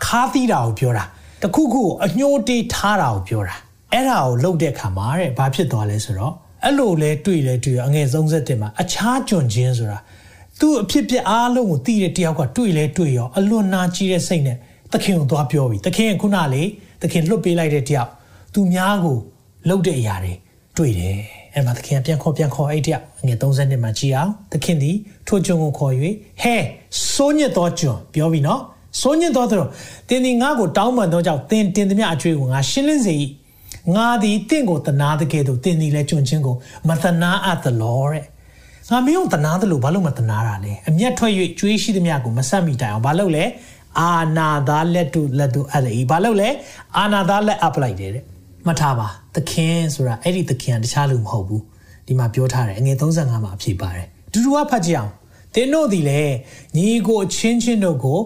ခါသီးတာကိုပြောတာတခုခုကိုအညှိုးတေးထားတာကိုပြောတာအဲ့ဒါကိုလှုပ်တဲ့ခါမှာတဲ့ဘာဖြစ်သွားလဲဆိုတော့အဲ့လိုလဲတွေ့လဲတွေ့အငယ်37မှာအခြားကြွန်ခြင်းဆိုတာသူ့အဖြစ်ပြအားလုံးကိုသိတဲ့တယောက်ကတွေ့လဲတွေ့ရောအလွန်နာကြီးတဲ့စိတ်နဲ့သခင်ကိုသွားပြောပြီသခင်ကခုနလေသခင်လွတ်ပေးလိုက်တဲ့တယောက်သူများကို လှုပ်တဲ့အရာတွေတွေ့တယ်အဲ့မှာသခင်ပြန်ခေါ်ပြန်ခေါ်အဲ့တယောက်ငယ်30နှစ်မှကြည်အောင်သခင်သည်ထိုကြွန်ကိုခေါ်၍ဟဲစိုးညစ်သောကြွန်ပြောပြီနော်စိုးညစ်သောသူတင်ဒီငါ့ကိုတောင်းပန်သောကြောင့်တင်တင်သမျှအကျွေးကိုငါရှင်းလင်းစေ၏ငါသည်တင့်ကိုတနာတဲ့ကဲ့သို့တင်သည်လဲကြွန်ချင်းကိုမတနာအပ်သလောတဲ့ငါမင်းကိုတနာတယ်လို့ဘာလို့မတနာတာလဲအမျက်ထွက်၍ကျွေးရှိသမျှကိုမဆက်မိတိုင်အောင်ဘာလို့လဲအာနာသားလက်တို့လက်တို့အဲ့လေဘာလို့လဲအာနာသားလက်အပ်လိုက်တယ်တဲ့မှတ်ထားပါ သခင်ဆိုတာအဲ့ဒီသခင်ကတခြားလူမဟုတ်ဘူးဒီမှာပြောထားတယ်အငယ်35မှာအဖြစ်ပါတယ်ဒူဒူကဖတ်ကြည့်အောင်သင်တို့သည်လည်းညီကိုအချင်းချင်းတို့ကို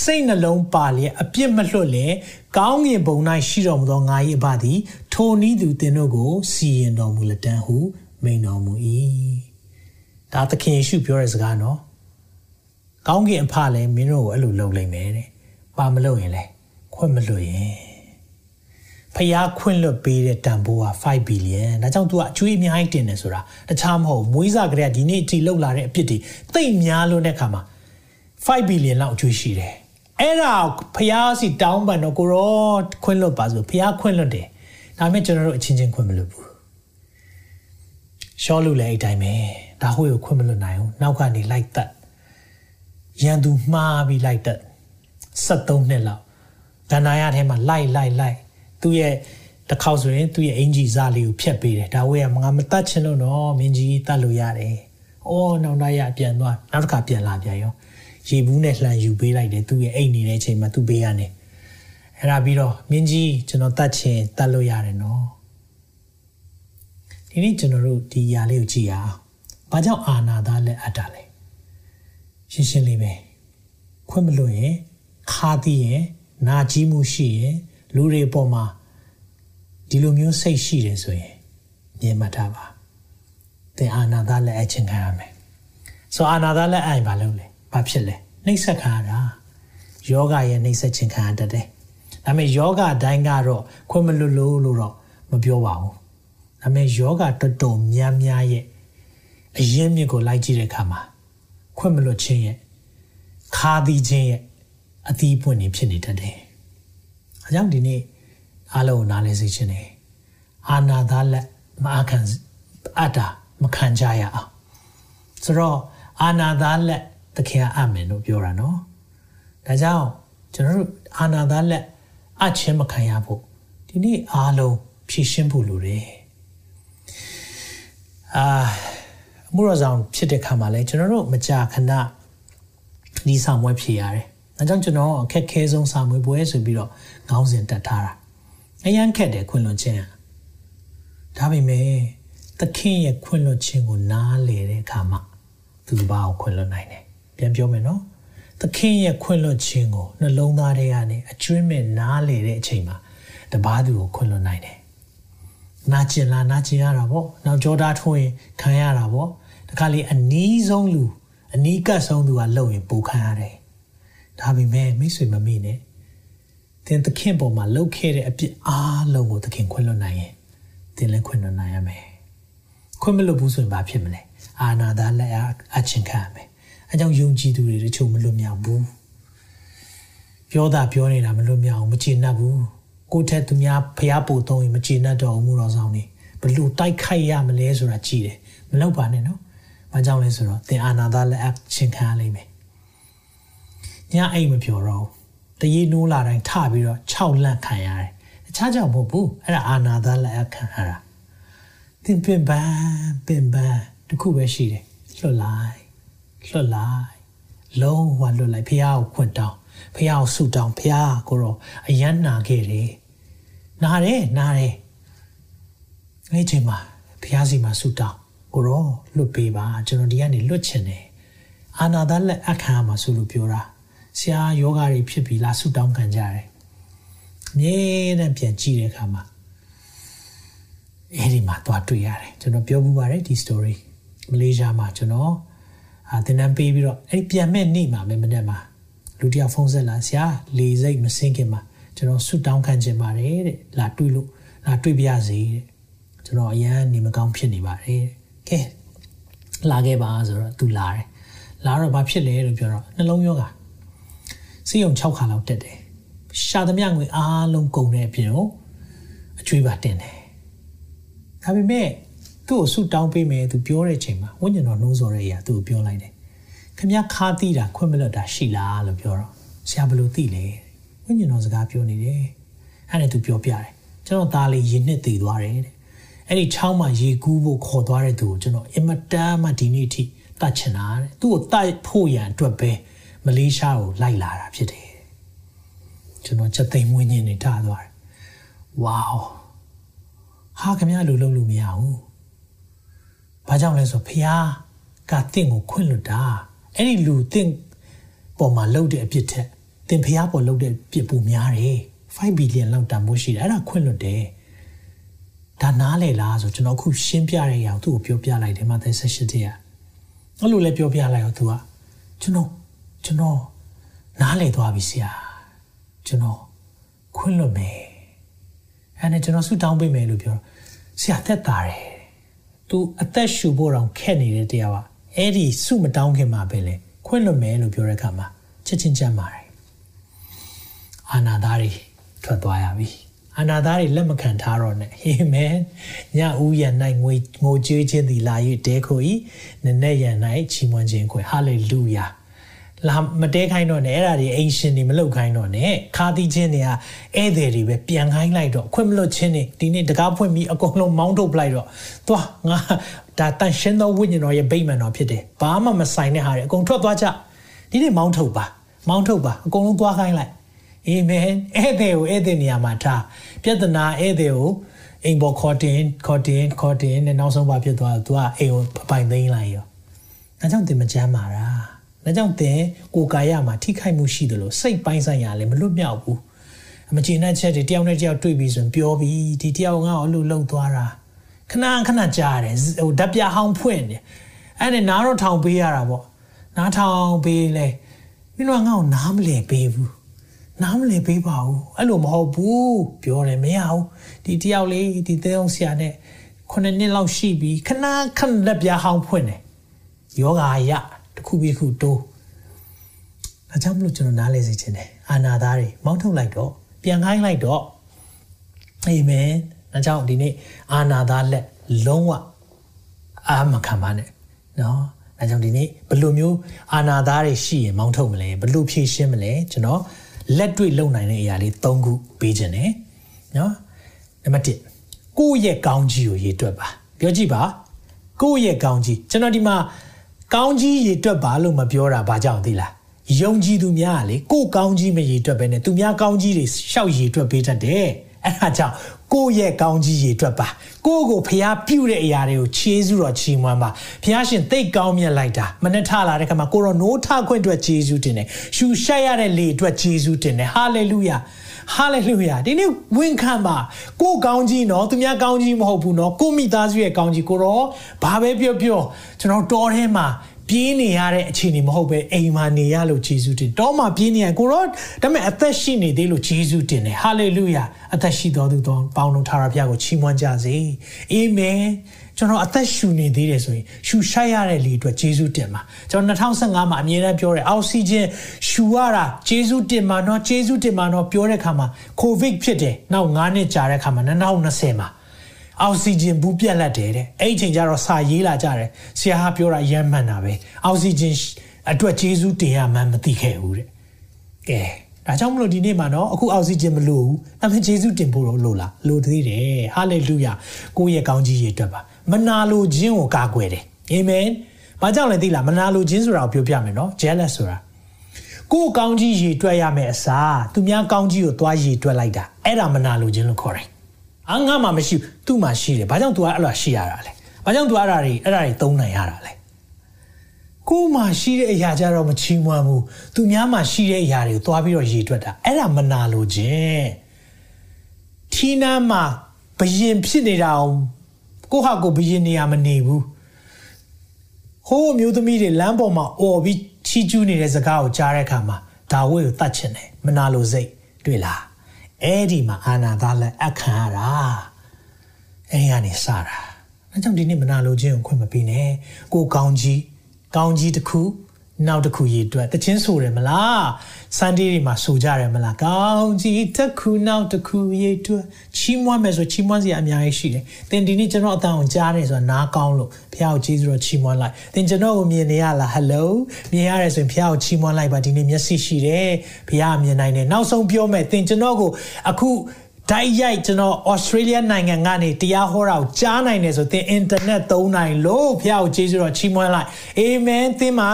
စိတ်နှလုံးပါလျက်အပြစ်မလွတ်လျက်ကောင်းကင်ဘုံ၌ရှိတော်မူသောငါ၏အဘသည်ထိုနည်းသူသင်တို့ကိုစီရင်တော်မူလက်တန်းဟုမိန်တော်မူ၏ဒါသခင်ယေရှုပြောတဲ့စကားနော်ကောင်းကင်အဖလည်းမင်းတို့ကိုအဲ့လိုလုပ်လိုက်မယ်တဲ့ပါမလို့ရင်လဲခွင့်မလွတ်ရင် ဖျားခွင့်လွတ်ပေးတဲ့တန်ဖိုးက5ဘီလီယံဒါကြောင့် तू ကအကျွေးအများကြီးတင်တယ်ဆိုတာတခြားမဟုတ်မွေးစားကြတဲ့ဒီနေ့အထိလောက်လာတဲ့အပြစ်တွေတိတ်များလို့တဲ့ခါမှာ5ဘီလီယံလောက်အကျွေးရှိတယ်အဲ့ဒါဖျားစီတောင်းပန်တော့ကိုရောခွင့်လွတ်ပါဆိုဖျားခွင့်လွတ်တယ်ဒါပေမဲ့ကျွန်တော်တို့အချင်းချင်းခွင့်မလွတ်ဘူးရှောလို့လည်းအဲ့တိုင်းပဲဒါဟိုကိုခွင့်မလွတ်နိုင်ဘူးနောက်ကနေလိုက်သက်ရန်သူမှားပြီးလိုက်သက်73နှစ်လောက်ဒဏ္ဍာရထဲမှာလိုက်လိုက်လိုက် သူ့ရဲ့တစ်ခေါက်ဆိုရင်သူ့ရဲ့အင်ဂျီစားလေးကိုဖျက်ပေးတယ်ဒါဝေးကငါမတတ်ချင်လို့တော့မင်းကြီးတတ်လို့ရတယ်။အော်နောက်တိုင်းရပြန်သွားနောက်တစ်ခါပြန်လာပြန်ရောရေဘူးနဲ့လှန်ယူပေးလိုက်တယ်သူ့ရဲ့အိတ်နေတဲ့အချိန်မှာသူ့ဘေးကနေအဲ့ဒါပြီးတော့မင်းကြီးကျွန်တော်တတ်ချင်တတ်လို့ရတယ်နော်ဒီနေ့ကျွန်တော်တို့ဒီຢာလေးကိုကြည့်ရအောင်။ဘာကြောင့်အာနာသားလက်အပ်တာလဲရှင်းရှင်းလေးပဲခွင့်မလို့ရင်ခါသီးရင်နာကြီးမှုရှိရင် လူတွေပေါ်မှာဒီလိုမျိုးစိတ်ရှိတယ်ဆိုရင်မြင်မှတ်ထားပါသင်အာနာသားလက်အချင်းခံရမယ်ဆိုအာနာသားလက်အိုင်ဘာလုပ်လဲဘာဖြစ်လဲနှိပ်စက်ခံရတာယောဂရဲ့နှိပ်စက်ခြင်းခံရတတ်တယ်ဒါပေမဲ့ယောဂအတိုင်းကတော့ခွင့်မလွတ်လို့လို့တော့မပြောပါဘူးဒါပေမဲ့ယောဂတော်တော်များများရဲ့အရင်မြစ်ကိုလိုက်ကြည့်တဲ့အခါမှာခွင့်မလွတ်ခြင်းရဲ့ခါသီးခြင်းရဲ့အသီးပွင့်နေဖြစ်နေတတ်တယ်။ အကြောင်းဒီနေ့အားလုံးနားလည်စေခြင်းနဲ့အာနာသားလက်မအခံအတ္တာမခံကြရအောင်ဆိုတော့အာနာသားလက်တခင်အမယ်လို့ပြောတာနော်ဒါကြောင့်ကျွန်တော်တို့အာနာသားလက်အချင်းမခံရဖို့ဒီနေ့အားလုံးဖြည့်ရှင်းဖို့လိုတယ်အာအမှုရဆောင်ဖြစ်တဲ့ခါမှာလဲကျွန်တော်တို့မကြာခဏဒီဆောင်ဝဲဖြည့်ရတယ်ဒါကြောင့်ကျွန်တော်အခက်ခဲဆုံးစာမွေးပွဲဆိုပြီးတော့ ခေါင်းစဉ်တက်ထားတာအရန်ခက်တယ်ခွင့်လွှတ်ခြင်းဒါပေမဲ့သခင်ရဲ့ခွင့်လွှတ်ခြင်းကိုနားလေတဲ့အခါမှာသူတစ်ပါးကိုခွင့်လွှတ်နိုင်တယ်ပြန်ပြောမယ်နော်သခင်ရဲ့ခွင့်လွှတ်ခြင်းကိုနှလုံးသားထဲကနေအကျွမ်းမဲ့နားလေတဲ့အချိန်မှာတပားသူကိုခွင့်လွှတ်နိုင်တယ်နာကျင်လားနာကျင်ရတာပေါ့နောက်ကြောတာထိုးရင်ခံရတာပေါ့တခါလေအနီးဆုံးလူအနီးကပ်ဆုံးသူကလှုပ်ရင်ပူခံရတယ်ဒါပေမဲ့မိတ်ဆွေမမေ့နဲ့ သင်သခင်ပေါ်မှာလှုပ်ခဲ့တဲ့အပြစ်အားလုံးကိုသခင်ခွင့်လွှတ်နိုင်ရင်သင်လည်းခွင့်လွှတ်နိုင်ရမယ်ခွင့်မလွတ်ဘူးဆိုရင်ဘာဖြစ်မလဲအာနာသာလက်အချင်းခံရမယ်အဲကြောင့်ယုံကြည်သူတွေတချို့မလွတ်မြောက်ဘူးပြောတာပြောနေတာမလွတ်မြောက်ဘူးမကျေနပ်ဘူးကိုယ့်ထက်သူများဖျားပို့သုံးရင်မကျေနပ်တော့ဘူးတော်ဆောင်နေဘလို့တိုက်ခိုက်ရမလဲဆိုတာကြည့်တယ်မလောက်ပါနဲ့နော်ဘာကြောင့်လဲဆိုတော့သင်အာနာသာလက်အချင်းခံရလိမ့်မယ်ညအိမ်မပြောတော့ တရေနိုးလာတိုင်းထပြီးတော့6လန့်ခံရတယ်တခြားကြောင့်မဟုတ်ဘူးအဲ့ဒါအာနာသာလက်အခံရတာသင်ပင်ပန်းပင်ပန်းတခုပဲရှိတယ်လွတ်လိုက်လွတ်လိုက်လုံးဝလွတ်လိုက်ဖះကိုခွင့်တောင်းဖះကိုဆုတောင်းဖះကိုတော့အယမ်းနာခဲ့တယ်နာတယ်နာတယ်အဲ့ချိန်မှာဖះစီမှာဆုတောင်းကိုတော့လွတ်ပေးပါကျွန်တော်ဒီကနေလွတ်ချင်တယ်အာနာသာလက်အခါမှာဆိုလို့ပြောတာ ဆရာယောဂါတွေဖြစ်ပြီလားဆုတောင်းခံကြတယ်အမြဲတမ်းပြန်ကြည့်တဲ့အခါမှာအဲ့ဒီမှာသွားတွေ့ရတယ်ကျွန်တော်ပြောမှုပါတယ်ဒီ story မလေးရှားမှာကျွန်တော်အာတင်နန်းပေးပြီးတော့အဲ့ဒီပြန်မဲ့နေ့မှာပဲမနေ့မှာလူတယောက်ဖုန်းဆက်လာဆရာလေစိတ်မစင်းခင်မှာကျွန်တော်ဆုတောင်းခံခြင်းပါတယ်တဲ့လာတွေ့လို့လာတွေ့ပြရစေတဲ့ကျွန်တော်အရန်နေမကောင်းဖြစ်နေပါတယ်ကဲလာခဲ့ပါဆိုတော့သူလာတယ်လာတော့ဘာဖြစ်လဲလို့ပြောတော့နှလုံးယောဂ စီယုံ6ခါလောက်တက်တယ်ရှာသမျှငွေအားလုံးကုန်တဲ့အပြင်ကိုအကျွေးပါတင်တယ်ဒါပေမဲ့သူ့ကိုဆူတောင်းပေးမယ်သူပြောတဲ့ချိန်မှာဝိညာဉ်တော်နှိုးဆော်တဲ့အရာသူ့ကိုပြောလိုက်တယ်ခင်ဗျားခါသီးတာခွင့်မလွတ်တာရှိလားလို့ပြောတော့ဆရာဘယ်လိုသိလဲဝိညာဉ်တော်စကားပြောနေတယ်အဲ့ဒါသူပြောပြတယ်ကျွန်တော်သားလေးရင်နှစ်တည်သွားတယ်တဲ့အဲ့ဒီချောင်းမှာရေကူးဖို့ခေါ်သွားတဲ့သူကိုကျွန်တော်အင်မတန်မှဒီနေ့အထိတတ်ချင်တာတဲ့သူ့ကိုတိုက်ဖို့ရန်အတွက်ပဲ မလေးရှားကိုလိုက်လာတာဖြစ်တယ်ကျွန်တော်ချက်သိမ်းမွေးညင်းနေထားသွားတယ်ဝေါဟာခင်ဗျားလိုလုပ်လို့မရဘူးဘာကြောင့်လဲဆိုဖះကတင့်ကိုခွင့်လွတ်တာအဲ့ဒီလူတင့်ပေါ်မှာလှုပ်တဲ့အပြစ်ထက်တင်ဖះပေါ်လှုပ်တဲ့ပြစ်ပူများတယ်5ဘီလီယံလောက်တန်ဖိုးရှိတယ်အဲ့ဒါခွင့်လွတ်တယ်ဒါနားလေလားဆိုကျွန်တော်ခုရှင်းပြရအောင်သူ့ကိုပြောပြလိုက်တယ်မသက်ဆက်ရှိတဲ့အဲ့လိုလည်းပြောပြလိုက်အောင်သူကကျွန်တော် ကျွန်တော်နားလေသွားပြီဆရာကျွန်တော်ခွင့်လွတ်မယ်အဲ့နဲ့ကျွန်တော်ဆူတောင်းပေးမယ်လို့ပြောဆရာသက်တာတယ်သူအသက်ရှူဖို့တောင်ခက်နေတဲ့တရားကအဲ့ဒီစုမတောင်းခင်မှာပဲလေခွင့်လွတ်မယ်လို့ပြောတဲ့အခါမှာချက်ချင်းကြမ်းပါတယ်အာနာသားတွေထွက်သွားရပြီအာနာသားတွေလက်မခံထားတော့နဲ့အာမင်ညဦးရ၌ငွေငိုကြွေးခြင်းသည်လာ၍တဲခို၏နနဲ့ရ၌ချီးမွမ်းခြင်းကိုဟာလေလုယာ လာမတဲခိုင်းတော့နဲ့အဲ့ဒါတွေအိမ်ရှင်တွေမလုပ်ခိုင်းတော့နဲ့ခါသီးချင်းတွေကဧည့်သည်တွေပဲပြန်ခိုင်းလိုက်တော့ခွင့်မလွတ်ချင်းတွေဒီနေ့တကားဖွင့်ပြီးအကုန်လုံးမောင်းထုတ်ပလိုက်တော့သွားငါဒါတန်ရှင်းသောဝိညာဉ်တော်ရဲ့ဗိမာန်တော်ဖြစ်တယ်ဘာမှမဆိုင်တဲ့ဟာတွေအကုန်ထွက်သွားကြဒီနေ့မောင်းထုတ်ပါမောင်းထုတ်ပါအကုန်လုံးသွားခိုင်းလိုက်အာမင်ဧည့်သည်ကိုဧည့်သည်နေရာမှာထားပြဿနာဧည့်သည်ကိုအိမ်ပေါ်ခေါ်တင်ခေါ်တင်ခေါ်တင်နဲ့နောက်ဆုံးပါဖြစ်သွားသူကအိမ်ကိုပိုင်သိမ်းလိုက်ရောအဲကြောင့်တင်မကြမ်းပါလား ဒါကြောင့်သင်ကိုယ်ကာယမှာထိခိုက်မှုရှိတယ်လို့စိတ်ပိုင်းဆိုင်ရာလည်းမလွတ်မြောက်ဘူးအမကျေနပ်ချက်တွေတယောက်နဲ့တယောက်တွေ့ပြီးဆိုရင်ပြောပြီးဒီတယောက်ငါ့ကိုလှုပ်လှုပ်သွားတာခဏခဏကြားတယ်ဟိုဓာပြဟောင်းဖွင့်တယ်အဲ့ဒါနားတော့ထောင်ပေးရတာပေါ့နားထောင်ပေးလဲမင်းတို့ကငါ့ကိုနားမလည်ပေးဘူးနားမလည်ပေးပါဘူးအဲ့လိုမဟုတ်ဘူးပြောတယ်မရဘူးဒီတယောက်လေးဒီတဲအောင်ဆရာနဲ့ခုနှစ်နှစ်လောက်ရှိပြီခဏခဏလက်ပြဟောင်းဖွင့်တယ်ယောဂါရ တစ်ခုပြီးတစ်ခုတိုးဒါကြောင့်မလို့ကျွန်တော်နားလဲစေချင်တယ်အာနာသားတွေမောင်းထုတ်လိုက်တော့ပြန်ခိုင်းလိုက်တော့အာမင်ဒါကြောင့်ဒီနေ့အာနာသားလက်လုံးဝအာမခံပါနဲ့နော်ဒါကြောင့်ဒီနေ့ဘယ်လိုမျိုးအာနာသားတွေရှိရင်မောင်းထုတ်မလဲဘယ်လိုဖြည့်ရှင်းမလဲကျွန်တော်လက်တွေ့လုပ်နိုင်တဲ့အရာလေး၃ခုပေးခြင်းတယ်နော်နံပါတ်1ကိုယ့်ရဲ့ကောင်းကြီးကိုရေတွက်ပါပြောကြည့်ပါကိုယ့်ရဲ့ကောင်းကြီးကျွန်တော်ဒီမှာ ကောင်းကြီးရေတွက်ပါလို့မပြောတာဘာကြောင့်သိလားယုံကြည်သူများကလေကိုယ်ကောင်းကြီးမရေတွက်ပဲနဲ့သူများကောင်းကြီးတွေရှောက်ရေတွက်ပေးတတ်တယ်အဲ့ဒါကြောင့်ကိုယ့်ရဲ့ကောင်းကြီးရေတွက်ပါကိုယ့်ကိုဖျားပြုတ်တဲ့အရာတွေကိုခြေစုတော်ချီးမွမ်းပါဖျားရှင်သိတ်ကောင်းမြတ်လိုက်တာမနဲ့ထလာတဲ့ခါမှာကိုရောနိုးထခွင့်အတွက်ခြေစုတင်တယ်ရှူရှက်ရတဲ့လေအတွက်ခြေစုတင်တယ်ဟာလေလုယာ ဟာလေလုယာဒီနေ့ဝင်ခံပါကိုကောင်းကြီးနော်သူများကောင်းကြီးမဟုတ်ဘူးနော်ကိုမိသားစုရဲ့ကောင်းကြီးကိုရောဘာပဲပြောပြောကျွန်တော်တော်ထဲမှာပြေးနေရတဲ့အခြေအနေမဟုတ်ပဲအိမ်မှာနေရလို့ဂျေဇုတင်တောမှာပြေးနေရကိုတော့ဒါပေမဲ့အသက်ရှိနေသေးလို့ဂျေဇုတင်တယ်ဟာလေလုယာအသက်ရှိတော်သူတော်ပေါင်းတော်ထာဝရဘုရားကိုချီးမွမ်းကြစေအာမင် ကျွန်တော်အသက်ရှူနေသေးတယ်ဆိုရင်ရှူရှိုက်ရတဲ့လေအတွက်ဂျေဇုတင်ပါကျွန်တော်2015မှာအမြဲတမ်းပြောတယ်အောက်ဆီဂျင်ရှူရတာဂျေဇုတင်ပါနော်ဂျေဇုတင်ပါနော်ပြောတဲ့ခါမှာကိုဗစ်ဖြစ်တယ်နောက်9နှစ်ကြာတဲ့ခါမှာ2020မှာအောက်ဆီဂျင်ဘူးပြက်လက်တယ်တဲ့အဲ့ဒီချိန်ကျတော့စာရေးလာကြတယ်ဆရာဟာပြောတာရမ်းမှန်တာပဲအောက်ဆီဂျင်အတွက်ဂျေဇုတင်ရမှန်းမသိခဲ့ဘူးတဲ့ကဲဒါကြောင့်မလို့ဒီနေ့မှာတော့အခုအောက်ဆီဂျင်မလိုဘူးဒါပေမဲ့ဂျေဇုတင်ဖို့တော့လိုလားလိုသေးတယ်ဟာလေလုယာကိုယ့်ရဲ့ကောင်းကြီးရေအတွက်ပါ မနာလိုခြင်းကိုကာကွယ်တယ်အာမင်ဘာကြောင့်လဲသိလားမနာလိုခြင်းဆိုတာကိုပြောပြမယ်နော် jealous ဆိုတာကိုယ်ကောင်းကြီးရေတွက်ရမယ်အစားသူများကောင်းကြီးကိုသွားရေတွက်လိုက်တာအဲ့ဒါမနာလိုခြင်းလို့ခေါ်တယ်အာငါမှမရှိဘူးသူ့မှာရှိတယ်ဘာကြောင့် तू အဲ့လိုရှိရတာလဲဘာကြောင့် तू အဲ့ဒါတွေအဲ့ဒါတွေသုံးနိုင်ရတာလဲကိုယ်မှာရှိတဲ့အရာကြတော့မချီးမွမ်းဘူးသူများမှာရှိတဲ့အရာတွေကိုသွားပြီးတော့ရေတွက်တာအဲ့ဒါမနာလိုခြင်းထီးနားမှာဘယင်ဖြစ်နေတာအောင် ကိုဟာကိုဘယင်နေရမနေဘူးဟိုးမျိုးသမီးတွေလမ်းပေါ်မှာអော်ပြီးချီးကျူးနေတဲ့စကားကိုကြားတဲ့အခါမှာဒါဝိကိုတတ်ချင်တယ်မနာလိုစိတ်တွေ့လားအဲ့ဒီမှာအာနာသားလက်အခမ်းရတာအဲ့ဒီကနေစတာအဲကြောင့်ဒီနေ့မနာလိုခြင်းကိုခွင့်မပေးနဲ့ကိုကောင်းကြီးကောင်းကြီးတစ်ခု နောက်တစ်ခုရည်အတွက်တချင်းဆိုတယ်မလားစန်ဒေးတွေမှာဆိုကြတယ်မလားကောင်းကြီးတစ်ခုနောက်တစ်ခုရည်အတွက်ချီးမွမ်းမယ်ဆိုချီးမွမ်းစရာအများကြီးရှိတယ်သင်ဒီနေ့ကျွန်တော်အတန်ကိုကြားတယ်ဆိုတာနားကောင်းလို့ဖះကိုကျေးဇူးတော်ချီးမွမ်းလိုက်သင်ကျွန်တော်ကိုမြင်နေရလား hello မြင်ရတယ်ဆိုရင်ဖះကိုချီးမွမ်းလိုက်ပါဒီနေ့မျက်စိရှိတယ်ဖះမြင်နိုင်တယ်နောက်ဆုံးပြောမယ်သင်ကျွန်တော်ကိုအခုတိုက်ရိုက်ကျွန်တော် Australia နိုင်ငံကနေတရားဟောတာကိုကြားနိုင်တယ်ဆိုသင် internet သုံးနိုင်လို့ဖះကိုကျေးဇူးတော်ချီးမွမ်းလိုက်အာမင်သင်မှာ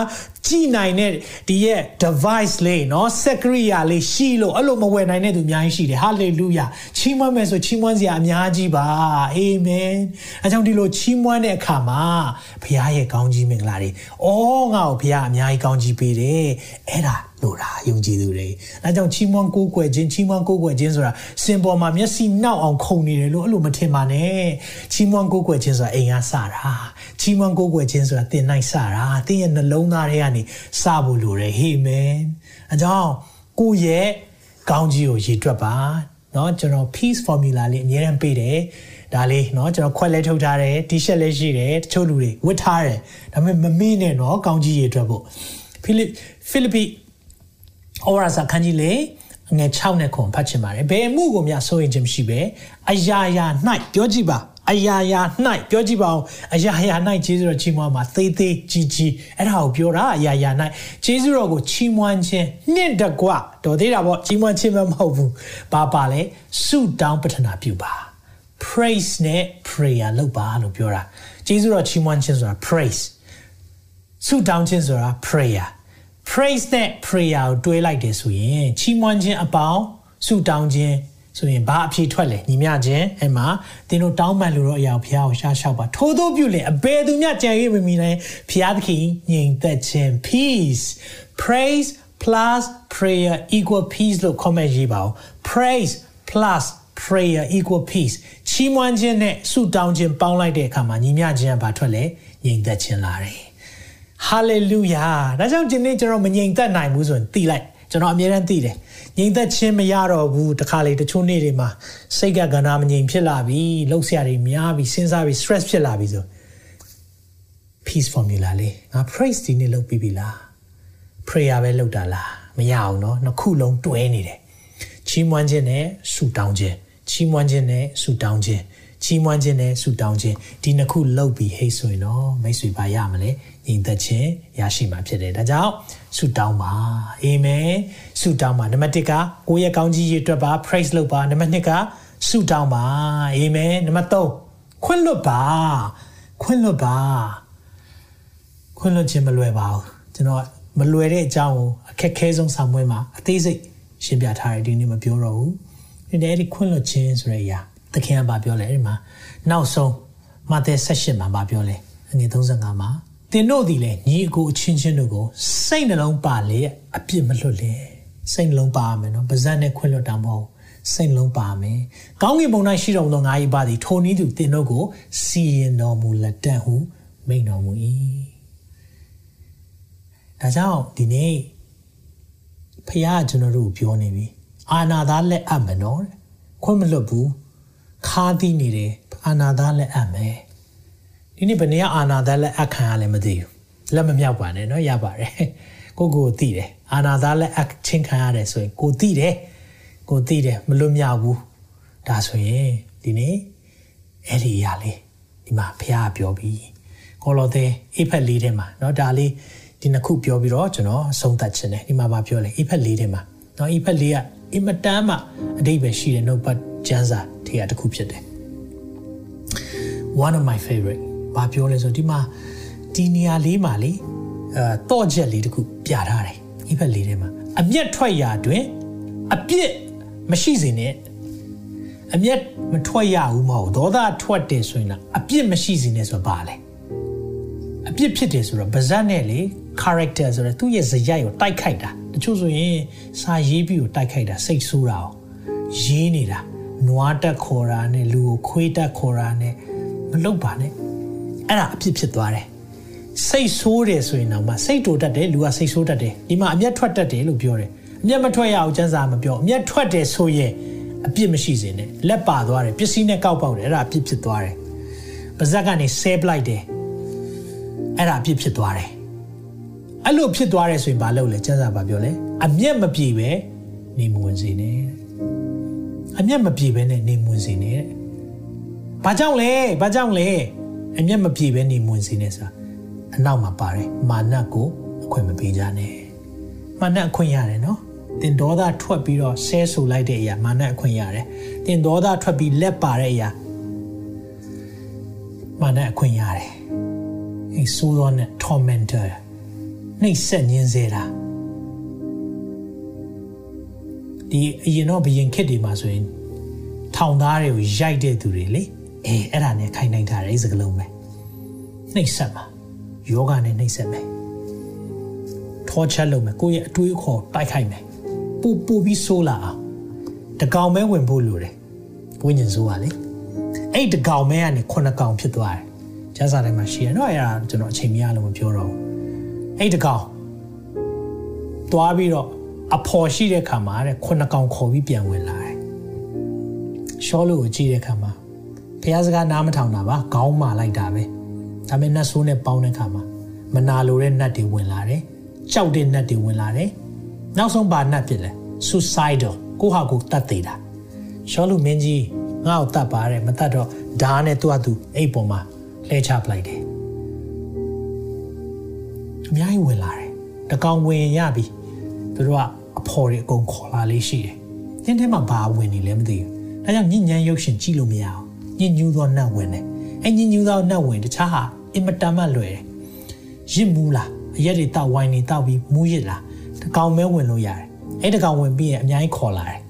ကြည်နိုင်တဲ့ဒီရဲ့ device လေးเนาะစက်ကရိယာလေးရှိလို့အဲ့လိုမဝယ်နိုင်တဲ့သူအများကြီးရှိတယ် hallelujah ချီးမွမ်းမယ်ဆိုချီးမွမ်းစရာအများကြီးပါအာမင်အဲကြောင့်ဒီလိုချီးမွမ်းတဲ့အခါမှာဘုရားရဲ့ကောင်းကြီးမင်္ဂလာတွေအော်ငါ့ကိုဘုရားအများကြီးကောင်းကြီးပေးတယ်အဲ့ဒါလို့တာယုံကြည်သူတွေအဲကြောင့်ချီးမွမ်းကိုးကွယ်ခြင်းချီးမွမ်းကိုးကွယ်ခြင်းဆိုတာစင်ပေါ်မှာမျက်စိနှောက်အောင်ခုန်နေတယ်လို့အဲ့လိုမထင်ပါနဲ့ချီးမွမ်းကိုးကွယ်ခြင်းဆိုတာအိမ်ကစတာ ချီးမွမ်းကိုးကွယ်ခြင်းဆိုတာသင်နိုင်စတာသင်ရဲ့နှလုံးသားထဲကနေစဖို့လိုတယ်ဟေးမင်အဲကြောင့်ကိုယ့်ရဲ့ကောင်းကြီးကိုရည်တွက်ပါเนาะကျွန်တော် peace formula လေးအများအားပေးတယ်ဒါလေးเนาะကျွန်တော်ခွက်လဲထုတ်ထားတယ် t-shirt လည်းရှိတယ်တချို့လူတွေဝတ်ထားတယ်ဒါပေမဲ့မမေ့နဲ့เนาะကောင်းကြီးရည်တွက်ဖို့ဖိလိဖိလိပ္ပိဩဝါစာခန်းကြီးလေငယ်6နဲ့ခွန်ဖတ်ချင်ပါတယ်ဘယ်အမှုကိုများစိုးရင်ခြင်းမရှိပဲအရာရာ၌ပြောကြည့်ပါ အရာရာ၌ပြောကြည့်ပါဦးအရာရာ၌ဂျေဇုတော်ချီးမွမ်းမှာသေးသေးကြီးကြီးအဲ့ဒါကိုပြောတာအရာရာ၌ဂျေဇုတော်ကိုချီးမွမ်းခြင်းနှစ်တကွတော်သေးတာပေါ့ချီးမွမ်းခြင်းမဟုတ်ဘူးဘာပါလဲဆုတောင်းပတနာပြုပါ praise နဲ့ prayer လုပ်ပါလို့ပြောတာဂျေဇုတော်ချီးမွမ်းခြင်းဆိုတာ praise ဆုတောင်းခြင်းဆိုတာ prayer praise နဲ့ prayer ကိုတွဲလိုက်တယ်ဆိုရင်ချီးမွမ်းခြင်းအပေါင်းဆုတောင်းခြင်း ဆိုရင်ဘာအဖြေထွက်လဲညီမျှခြင်းအဲ့မှာသင်တို့တောင်းပန်လို့တော့အရာကိုဘုရားကိုရှားလျှောက်ပါထို့သောပြုလင်အဘယ်သူမျှကြံရမမီနိုင်ဘုရားသခင်ညီသက်ခြင်း peace praise plus prayer equal peace လို့ comment ရေးပါဦး praise plus prayer equal peace ချီးမွမ်းခြင်းနဲ့ဆုတောင်းခြင်းပေါင်းလိုက်တဲ့အခါမှာညီမျှခြင်းကဘာထွက်လဲညီသက်ခြင်းလာတယ် hallelujah ဒါကြောင့်ဒီနေ့ကျွန်တော်မငြိမ်သက်နိုင်ဘူးဆိုရင်သိလိုက်ကျွန်တော်အမြဲတမ်းသိတယ် ငြိမ်သက်ခြင်းမရတော့ဘူးတခါလေတချို့နေ့တွေမှာစိတ်ကကဏ္ဍမငြိမ်ဖြစ်လာပြီလှုပ်ရှားတွေများပြီစဉ်းစားပြီ stress ဖြစ်လာပြီဆို peace formula လေးငါ praise ဒီနေ့လုပ်ပြီးပြီလား prayer ပဲလုပ်တာလားမရအောင်เนาะနှစ်ခုလုံးတွဲနေတယ်ချီးမွမ်းခြင်းနဲ့ဆုတောင်းခြင်းချီးမွမ်းခြင်းနဲ့ဆုတောင်းခြင်းချီးမွမ်းခြင်းနဲ့ဆုတောင်းခြင်းဒီနှစ်ခုလုပ်ပြီးဟိတ်ဆိုရင်တော့မိတ်ဆွေပါရမလဲ ညီသက်ခြင်းရရှိမှာဖြစ်တယ်ဒါကြောင့်ဆုတောင်းပါအာမင်ဆုတောင်းပါနံပါတ်1ကကိုယ့်ရဲ့ကောင်းကြီးရည်အတွက်ပါ praise လုပ်ပါနံပါတ်2ကဆုတောင်းပါအာမင်နံပါတ်3ခွင့်လွတ်ပါခွင့်လွတ်ပါခွင့်လွတ်ခြင်းမလွယ်ပါဘူးကျွန်တော်မလွယ်တဲ့အကြောင်းကိုအခက်ခဲဆုံးဆောင်ပွဲမှာအသေးစိတ်ရှင်းပြထားတယ်ဒီနေ့မပြောတော့ဘူးဒီနေ့အဲ့ဒီခွင့်လွတ်ခြင်းဆိုတဲ့အရာသခင်ကပြောလဲအဲ့ဒီမှာနောက်ဆုံးမာသဲ16မှာပြောလဲအငယ်35မှာ သင်တို့သည်လည်းညီအကိုအချင်းချင်းတို့ကိုစိတ်နှလုံးပါလေအပြစ်မလွတ်လေစိတ်နှလုံးပါမယ်နော်ပါဇက်နဲ့ခွင့်လွတ်တာမဟုတ်စိတ်နှလုံးပါမယ်ကောင်းကင်ဘုံ၌ရှိတော်မူသောငါ၏ပါသည်ထိုနည်းသူသင်တို့ကိုစီရင်တော်မူလက်တန့်ဟုမိန်တော်မူ၏ဒါကြောင့်ဒီနေ့ဖခင်ကကျွန်တော်တို့ပြောနေပြီအာနာသားလက်အပ်မယ်နော်ခွင့်မလွတ်ဘူးခါးသီးနေတယ်အာနာသားလက်အပ်မယ် ဒီနေ့ဘယ်နေရအာနာသားလက်အခမ်းရလဲမသိဘူးလက်မမြောက်ပါနဲ့เนาะရပါတယ်ကိုကိုသိတယ်အာနာသားလက်အခချင်းခံရတယ်ဆိုရင်ကိုသိတယ်ကိုသိတယ်မလွတ်မြောက်ဘူးဒါဆိုရင်ဒီနေ့အဲ့ဒီရလေးဒီမှာဖခင်ပြောပြီးကောလောသဲအိဖက်လေးထဲမှာเนาะဒါလေးဒီနှစ်ခုပြောပြီးတော့ကျွန်တော်ဆုံးသက်ခြင်းတယ်ဒီမှာဗာပြောလဲအိဖက်လေးထဲမှာเนาะအိဖက်လေးကအင်မတန်မှအတိတ်ပဲရှိတဲ့ notepad ကျမ်းစာထဲကတစ်ခုဖြစ်တယ် one of my favorite ဘာပြောလဲဆိုဒီမှာဒီနေရာလေးမှာလေအဲတော့ချက်လေးတခုပြထားတယ်ဒီဘက်လေးထဲမှာအမျက်ထွက်ရာတွင်အပြစ်မရှိစေနဲ့အမျက်မထွက်ရဘူးမဟုတ်ဒေါသထွက်တယ်ဆိုရင်လားအပြစ်မရှိစေနဲ့ဆိုတော့ဘာလဲအပြစ်ဖြစ်တယ်ဆိုတော့ဗဇတ်နဲ့လေ character ဆိုတော့သူ့ရဲ့ဇယိုက်ကိုတိုက်ခိုက်တာတချို့ဆိုရင်စာရေးပြီးကိုတိုက်ခိုက်တာစိတ်ဆိုးတာအောင်ရေးနေတာနွားတက်ခေါ်တာနဲ့လူကိုခွေးတက်ခေါ်တာနဲ့မလုပ်ပါနဲ့ အဲ့ဒါအဖြစ်ဖြစ်သွားတယ်စိတ်ဆိုးတယ်ဆိုရင်တော့မစိတ်တူတတ်တယ်လူကစိတ်ဆိုးတတ်တယ်ဒီမှာအမျက်ထွက်တတ်တယ်လို့ပြောတယ်အမျက်မထွက်ရအောင်စံစာမပြောအမျက်ထွက်တယ်ဆိုရင်အပြစ်မရှိစေနဲ့လက်ပါသွားတယ်ပစ္စည်းနဲ့ကောက်ပေါက်တယ်အဲ့ဒါအပြစ်ဖြစ်သွားတယ်ပါဇက်ကနေဆဲပလိုက်တယ်အဲ့ဒါအပြစ်ဖြစ်သွားတယ်အဲ့လိုဖြစ်သွားတယ်ဆိုရင်ဘာလုပ်လဲစံစာဘာပြောလဲအမျက်မပြေပဲနေမဝင်စေနဲ့အမျက်မပြေပဲနဲ့နေမဝင်စေနဲ့ဘာကြောင့်လဲဘာကြောင့်လဲ အမျက်မပြေပဲနေမဝင်စေနဲ့ဆိုတာအနောက်မှာပါတယ်မာနကိုအခွင့်မပေးကြနဲ့မာနအခွင့်ရတယ်နော်တင်ဒေါသထွက်ပြီးတော့ဆဲဆူလိုက်တဲ့အရာမာနအခွင့်ရတယ်တင်ဒေါသထွက်ပြီးလက်ပါတဲ့အရာမာနအခွင့်ရတယ်အဲဆိုးသောနဲ့ tormentor နှိပ်စက်ညင်းစေတာဒီအရင်တော့ဘယင်ခစ်တွေမှာဆိုရင်ထောင်သားတွေကိုရိုက်တဲ့သူတွေလေ အဲအဲ့ဒါနဲ့ခိုင်းနိုင်တာလေစကလုံးပဲနှိပ်စက်မှာယောဂနဲ့နှိပ်စက်မယ်ထောချက်လုပ်မယ်ကိုယ့်ရဲ့အတွေးခေါ်တိုက်ခိုက်မယ်ပူပူပြီးဆိုးလာအောင်တကောင်မဲဝင်ဖို့လိုတယ်ဝိညာဉ်ဆိုးပါလေအဲ့တကောင်မဲကနေခုနှစ်ကောင်ဖြစ်သွားတယ်ကျမ်းစာထဲမှာရှိရတော့အဲ့ဒါကျွန်တော်အချိန်မရလို့မပြောတော့ဘူးအဲ့တကောင်သွားပြီးတော့အဖော်ရှိတဲ့ခါမှာတဲ့ခုနှစ်ကောင်ခေါ်ပြီးပြန်ဝင်လာတယ်ရှောလို့ကိုကြည့်တဲ့ခါမှာ ဖះစကားနားမထောင်တာပါခေါင်းမာလိုက်တာပဲဒါပေမဲ့နတ်ဆိုးနဲ့ပေါင်းတဲ့ခါမှာမနာလိုတဲ့နတ်တွေဝင်လာတယ်ကြောက်တဲ့နတ်တွေဝင်လာတယ်နောက်ဆုံးပါနတ်ဖြစ်လဲ suicidal ကိုဟာကိုတတ်သေးတာရှောလူမင်းကြီးငါ့ကိုတတ်ပါတယ်မတတ်တော့ဓာတ်နဲ့သူ့အတူအိတ်ပေါ်မှာလှဲချပလိုက်တယ်အများကြီးဝင်လာတယ်တကောင်ဝင်ရပြီသူတို့ကအဖော်တွေအကုန်ခေါ်လာလေးရှိတယ်။တင်းထဲမှာဘာဝင်နေလဲမသိဘူး။ဒါကြောင့်ညဉ့်ညမ်းရုပ်ရှင်ကြည့်လို့မရအောင်။ ညဉ့်ညူးသောနတ်ဝင်တယ်။အဲညဉ့်ညူးသောနတ်ဝင်တခြားဟာအင်မတန်မှလွယ်တယ်။ရစ်မူးလားအရက်တွေတောက်ဝိုင်းတွေတောက်ပြီးမူးရစ်လားတကောင်မဲဝင်လို့ရတယ်။အဲတကောင်ဝင်ပြီးရင်အများကြီးခေါ်လာတယ်။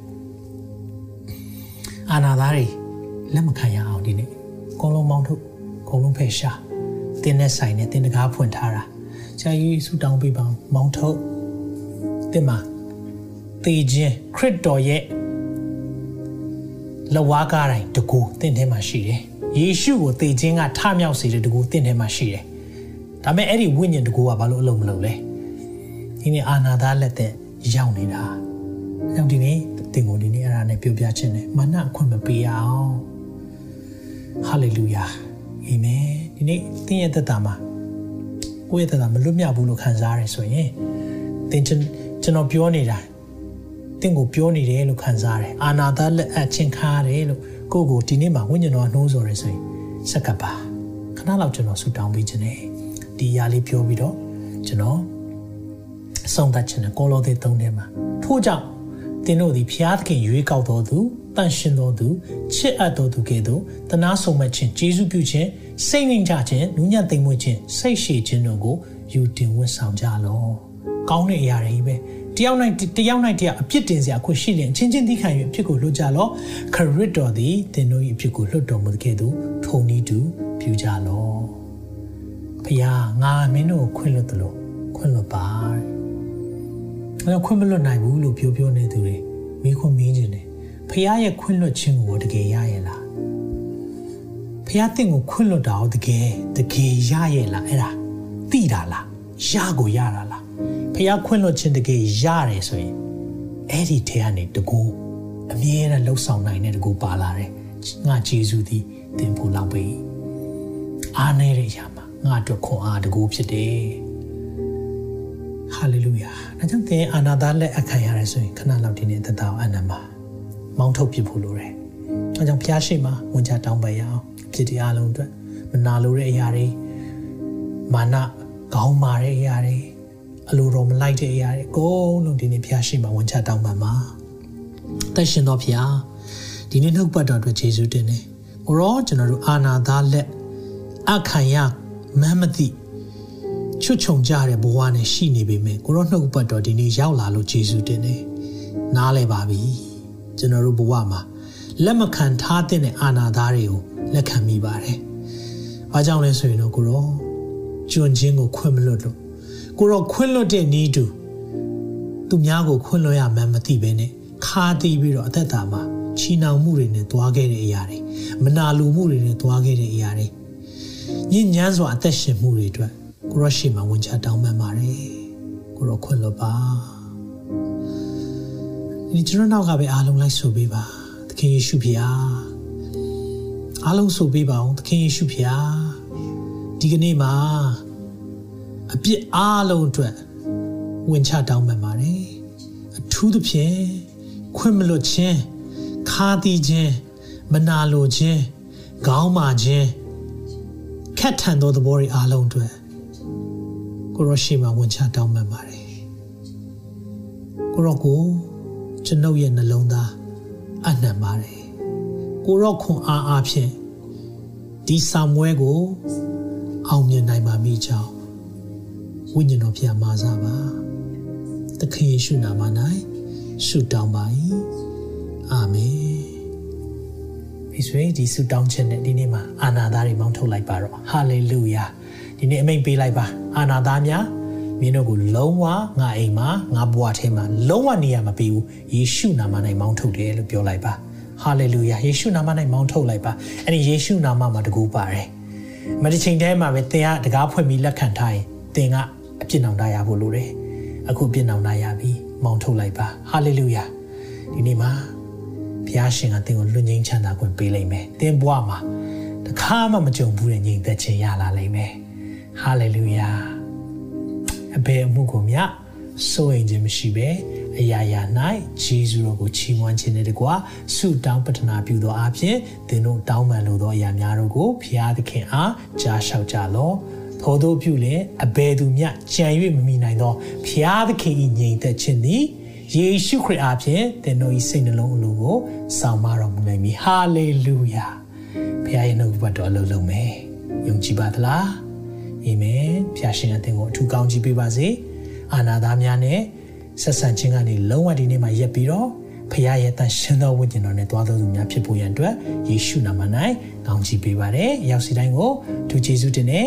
အာနာသားတွေလက်မခံရအောင်ဒီနေ့။ကုံလုံးမောင်းထုတ်ကုံလုံးဖယ်ရှာတင်းနဲ့ဆိုင်နဲ့တင်းတကားဖွင့်ထားတာ။ဆရာကြီးဆူတောင်းပေးပါမောင်းထုတ်တင်မှာသေခြင်းခရစ်တော်ရဲ့ လဝါကားတိုင်းတကူတင့်ထဲမှာရှိတယ်။ယေရှုကိုသေခြင်းကထမြောက်စေတဲ့တကူတင့်ထဲမှာရှိတယ်။ဒါပေမဲ့အဲ့ဒီဝိညာဉ်တကူကဘာလို့အလုံးမလုံးလဲ။ဒီနေ့အာနာသားလက်သက်ရောက်နေတာ။ကြောင့်ဒီနေ့တင်ကိုဒီနေ့အဲ့ဒါနဲ့ပြောပြခြင်းနဲ့မာနအခွင့်မပေးအောင်။ဟာလေလုယာ။အာမင်။ဒီနေ့သင်ရဲ့သက်တာမှာကိုယ့်ရဲ့သက်တာမလွတ်မြောက်ဘူးလို့ခံစားရဆိုရင်သင်ကျွန်တော်ပြောနေတာ တင့်ကိုပြောနေတယ်လို့ခံစားရတယ်အာနာသားလက်အချင်းခါရတယ်လို့ကိုကိုဒီနေ့မှာဝိညာဉ်တော်နှိုးဆော်ရဲဆိုရင်စက္ကပ်ပါခဏလောက်ကျွန်တော်ဆူတောင်းပေးခြင်းနဲ့ဒီຢာလေးပြောပြီးတော့ကျွန်တော်အဆုံးသတ်ခြင်းနဲ့ကောလောသဲသုံးထဲမှာထို့ကြောင့်သင်တို့သည်ဖျားသခင်ရွေးကောက်တော်သူတန်ရှင်တော်သူချစ်အပ်တော်သူကဲ့သို့တနာဆုံမဲ့ခြင်းကျေးဇူးပြုခြင်းစိတ်ငြိမ်ချခြင်းနူးညံ့သိမ်မွေ့ခြင်းစိတ်ရှည်ခြင်းတို့ကိုယူတင်ဝတ်ဆောင်ကြလောကောင်းတဲ့အရာတွေပဲ တယောက်နိုင်တယောက်နိုင်တယောက်အပြစ်တင်စရာခွင့်ရှိရင်ချင်းချင်းသီးခံ၍အဖြစ်ကိုလွတ်ကြလောခရစ်တော်သည်သင်တို့၏အဖြစ်ကိုလွတ်တော်မူတဲ့ကဲ့သို့ထုံနည်းတူပြုကြလောဖခင်ငါမင်းတို့ခွင့်လွတ်တယ်လို့ခွင့်လွတ်ပါအဲခွင့်မလွတ်နိုင်ဘူးလို့ပြောပြောနေသူတွေမိခွင့်မင်းခြင်းတယ်ဖခင်ရဲ့ခွင့်လွတ်ခြင်းကိုတကယ်ရရဲ့လားဖခင်တင့်ကိုခွင့်လွတ်တာကိုတကယ်တကယ်ရရဲ့လားအဲ့ဒါသိတာလားရကိုရတာလား ဖះခွင့်လွှတ်ခြင်းတကယ်ရတယ်ဆိုရင်အဲ့ဒီထဲကနေတကူအမြဲတမ်းလှုပ်ဆောင်နိုင်တဲ့တကူပါလာတယ်ငါဂျေဇုသည်သင်ဖို့လောက်ပဲအားနေတဲ့အရာမှာငါအတွက်ခွန်အားတကူဖြစ်တယ်ဟာလေလုယာဒါကြောင့်သင်အာနာသားလက်အခမ်းရတယ်ဆိုရင်ခဏလောက်ဒီနေ့သက်တာအနန္တမောင်းထုတ်ပြဖို့လိုတယ်အဲကြောင့်ဖះရှိမှဝန်ချတောင်းပန်ရအောင်ဖြစ်ဒီအားလုံးအတွက်မနာလိုတဲ့အရာတွေမာနခေါင်းမာတဲ့အရာတွေ အလိုတော်မလိုက်တဲ့အရာတွေအကုန်လုံးဒီနေ့ဖျားရှိမှဝန်ချတောင်းပန်ပါတက်ရှင်တော်ဖျားဒီနေ့နှုတ်ပတ်တော်အတွက်ယေရှုတင်တယ်ကိုရောကျွန်တော်တို့အာနာသားလက်အခန့်ရမမ်းမသိချွတ်ချုံကြတဲ့ဘဝနဲ့ရှိနေပေမဲ့ကိုရောနှုတ်ပတ်တော်ဒီနေ့ရောက်လာလို့ယေရှုတင်တယ်နားလဲပါပြီကျွန်တော်တို့ဘဝမှာလက်မခံထားတဲ့အာနာသားတွေကိုလက်ခံမိပါတယ်။ဘာကြောင့်လဲဆိုရင်တော့ကိုရောကျွန်းချင်းကိုခွင့်မလွတ်လို့ ကိုတော့ခွင့်လွတ်တဲ့နီးတူသူများကိုခွင့်လွတ်ရမှန်းမသိဘဲနဲ့ခါတီးပြီးတော့အသက်တာမှာချီနှောင်မှုတွေနဲ့တွားခဲ့တဲ့အရာတွေမနာလိုမှုတွေနဲ့တွားခဲ့တဲ့အရာတွေညဉ့်ညမ်းစွာအသက်ရှင်မှုတွေအတွက်ကိုရရှိမှာဝန်ချတောင်းပန်ပါတယ်ကိုရောခွင့်လွတ်ပါဒီကျွန်တော်နောက်ကပဲအားလုံးလိုက်ဆိုပေးပါသခင်ယေရှုဖျားအားလုံးဆိုပေးပါအောင်သခင်ယေရှုဖျားဒီကနေ့မှာ အပြစ်အားလုံးအတွက်ဝင်ချတောင်းပန်ပါတယ်အထူးသဖြင့်ခွင့်မလွတ်ခြင်းခါတီးခြင်းမနာလိုခြင်းခေါင်းမာခြင်းခက်ထန်သောသဘောတွေအားလုံးအတွက်ကိုရောရှိမှဝင်ချတောင်းပန်ပါတယ်ကိုရောကိုကျွန်ုပ်ရဲ့နှလုံးသားအနှံပါတယ်ကိုရောခွန်အားအားဖြင့်ဒီဆာမွဲကိုအောင်မြင်နိုင်ပါမိကြောင်း ဝိညာဉ်တော်ဖျားမာစားပါသခင်ယေရှုနာမ၌ဆုတောင်းပါ၏အာမင်ဒီဆွေဒီဆုတောင်းခြင်းနဲ့ဒီနေ့မှာအာနာသားတွေမောင်းထုတ်လိုက်ပါတော့ဟာလေလုယာဒီနေ့အမိန်ပေးလိုက်ပါအာနာသားများမင်းတို့ကိုလုံးဝငါအိမ်မှာငါဘဝထဲမှာလုံးဝနေရမပေးဘူးယေရှုနာမ၌မောင်းထုတ်တယ်လို့ပြောလိုက်ပါဟာလေလုယာယေရှုနာမ၌မောင်းထုတ်လိုက်ပါအဲ့ဒီယေရှုနာမမှာတကူပါတယ်မဒီချိန်တည်းမှာပဲသင်ကတကားဖွင့်ပြီးလက်ခံထားရင်သင်က အပြစ်နောင်တရဖို့လိုတယ်အခုအပြစ်နောင်တရပြီမောင်းထုတ်လိုက်ပါဟာလေလုယာဒီနေ့မှာဘုရားရှင်ကသင်ကိုလွတ်ငင်းချမ်းသာခွင့်ပေးလိမ့်မယ်သင်ဘဝမှာတခါမှမကြုံဘူးတဲ့ငြိမ်သက်ခြင်းရလာလိမ့်မယ်ဟာလေလုယာအဘယ်အမှုကိုမြစိုးရင်ခြင်းမရှိပဲအရာရာ၌ဂျေဇုတော်ကိုချီးမွမ်းခြင်းနဲ့တကွာဆုတောင်းပတနာပြုသောအဖြစ်သင်တို့တောင်းပန်လိုသောအရာများတို့ကိုဖျားသခင်အားကြားလျှောက်ကြလော့ ထို့သောပြုလင်အဘယ်သူမျှကြံ၍မမိနိုင်သောဖျားသခင်၏ငြိမ်သက်ခြင်းသည်ယေရှုခရစ်အားဖြင့်သင်တို့၏စိတ်နှလုံးအလိုကိုဆောင်မတော်မူနိုင်မည်ဟာလေလုယာဖျားရဲ့နှုတ်ဘတ်တော်အလုံးလုံးမယ်ယုံကြည်ပါသလားအာမင်ဖျားရှင်အသင်ကိုအထူးကောင်းချီးပေးပါစေအာနာသားများနဲ့ဆက်ဆံခြင်းကနေလုံးဝဒီနေ့မှာရက်ပြီးတော့ဖခင်ရဲ့တန်ရှင်သောဝိညာဉ်တော်နဲ့တွားသောသူများဖြစ်ဖို့ရန်အတွက်ယေရှုနာမ၌ကောင်းချီးပေးပါရယ်။ရောက်စီတိုင်းကိုသူယေရှုတင်နဲ့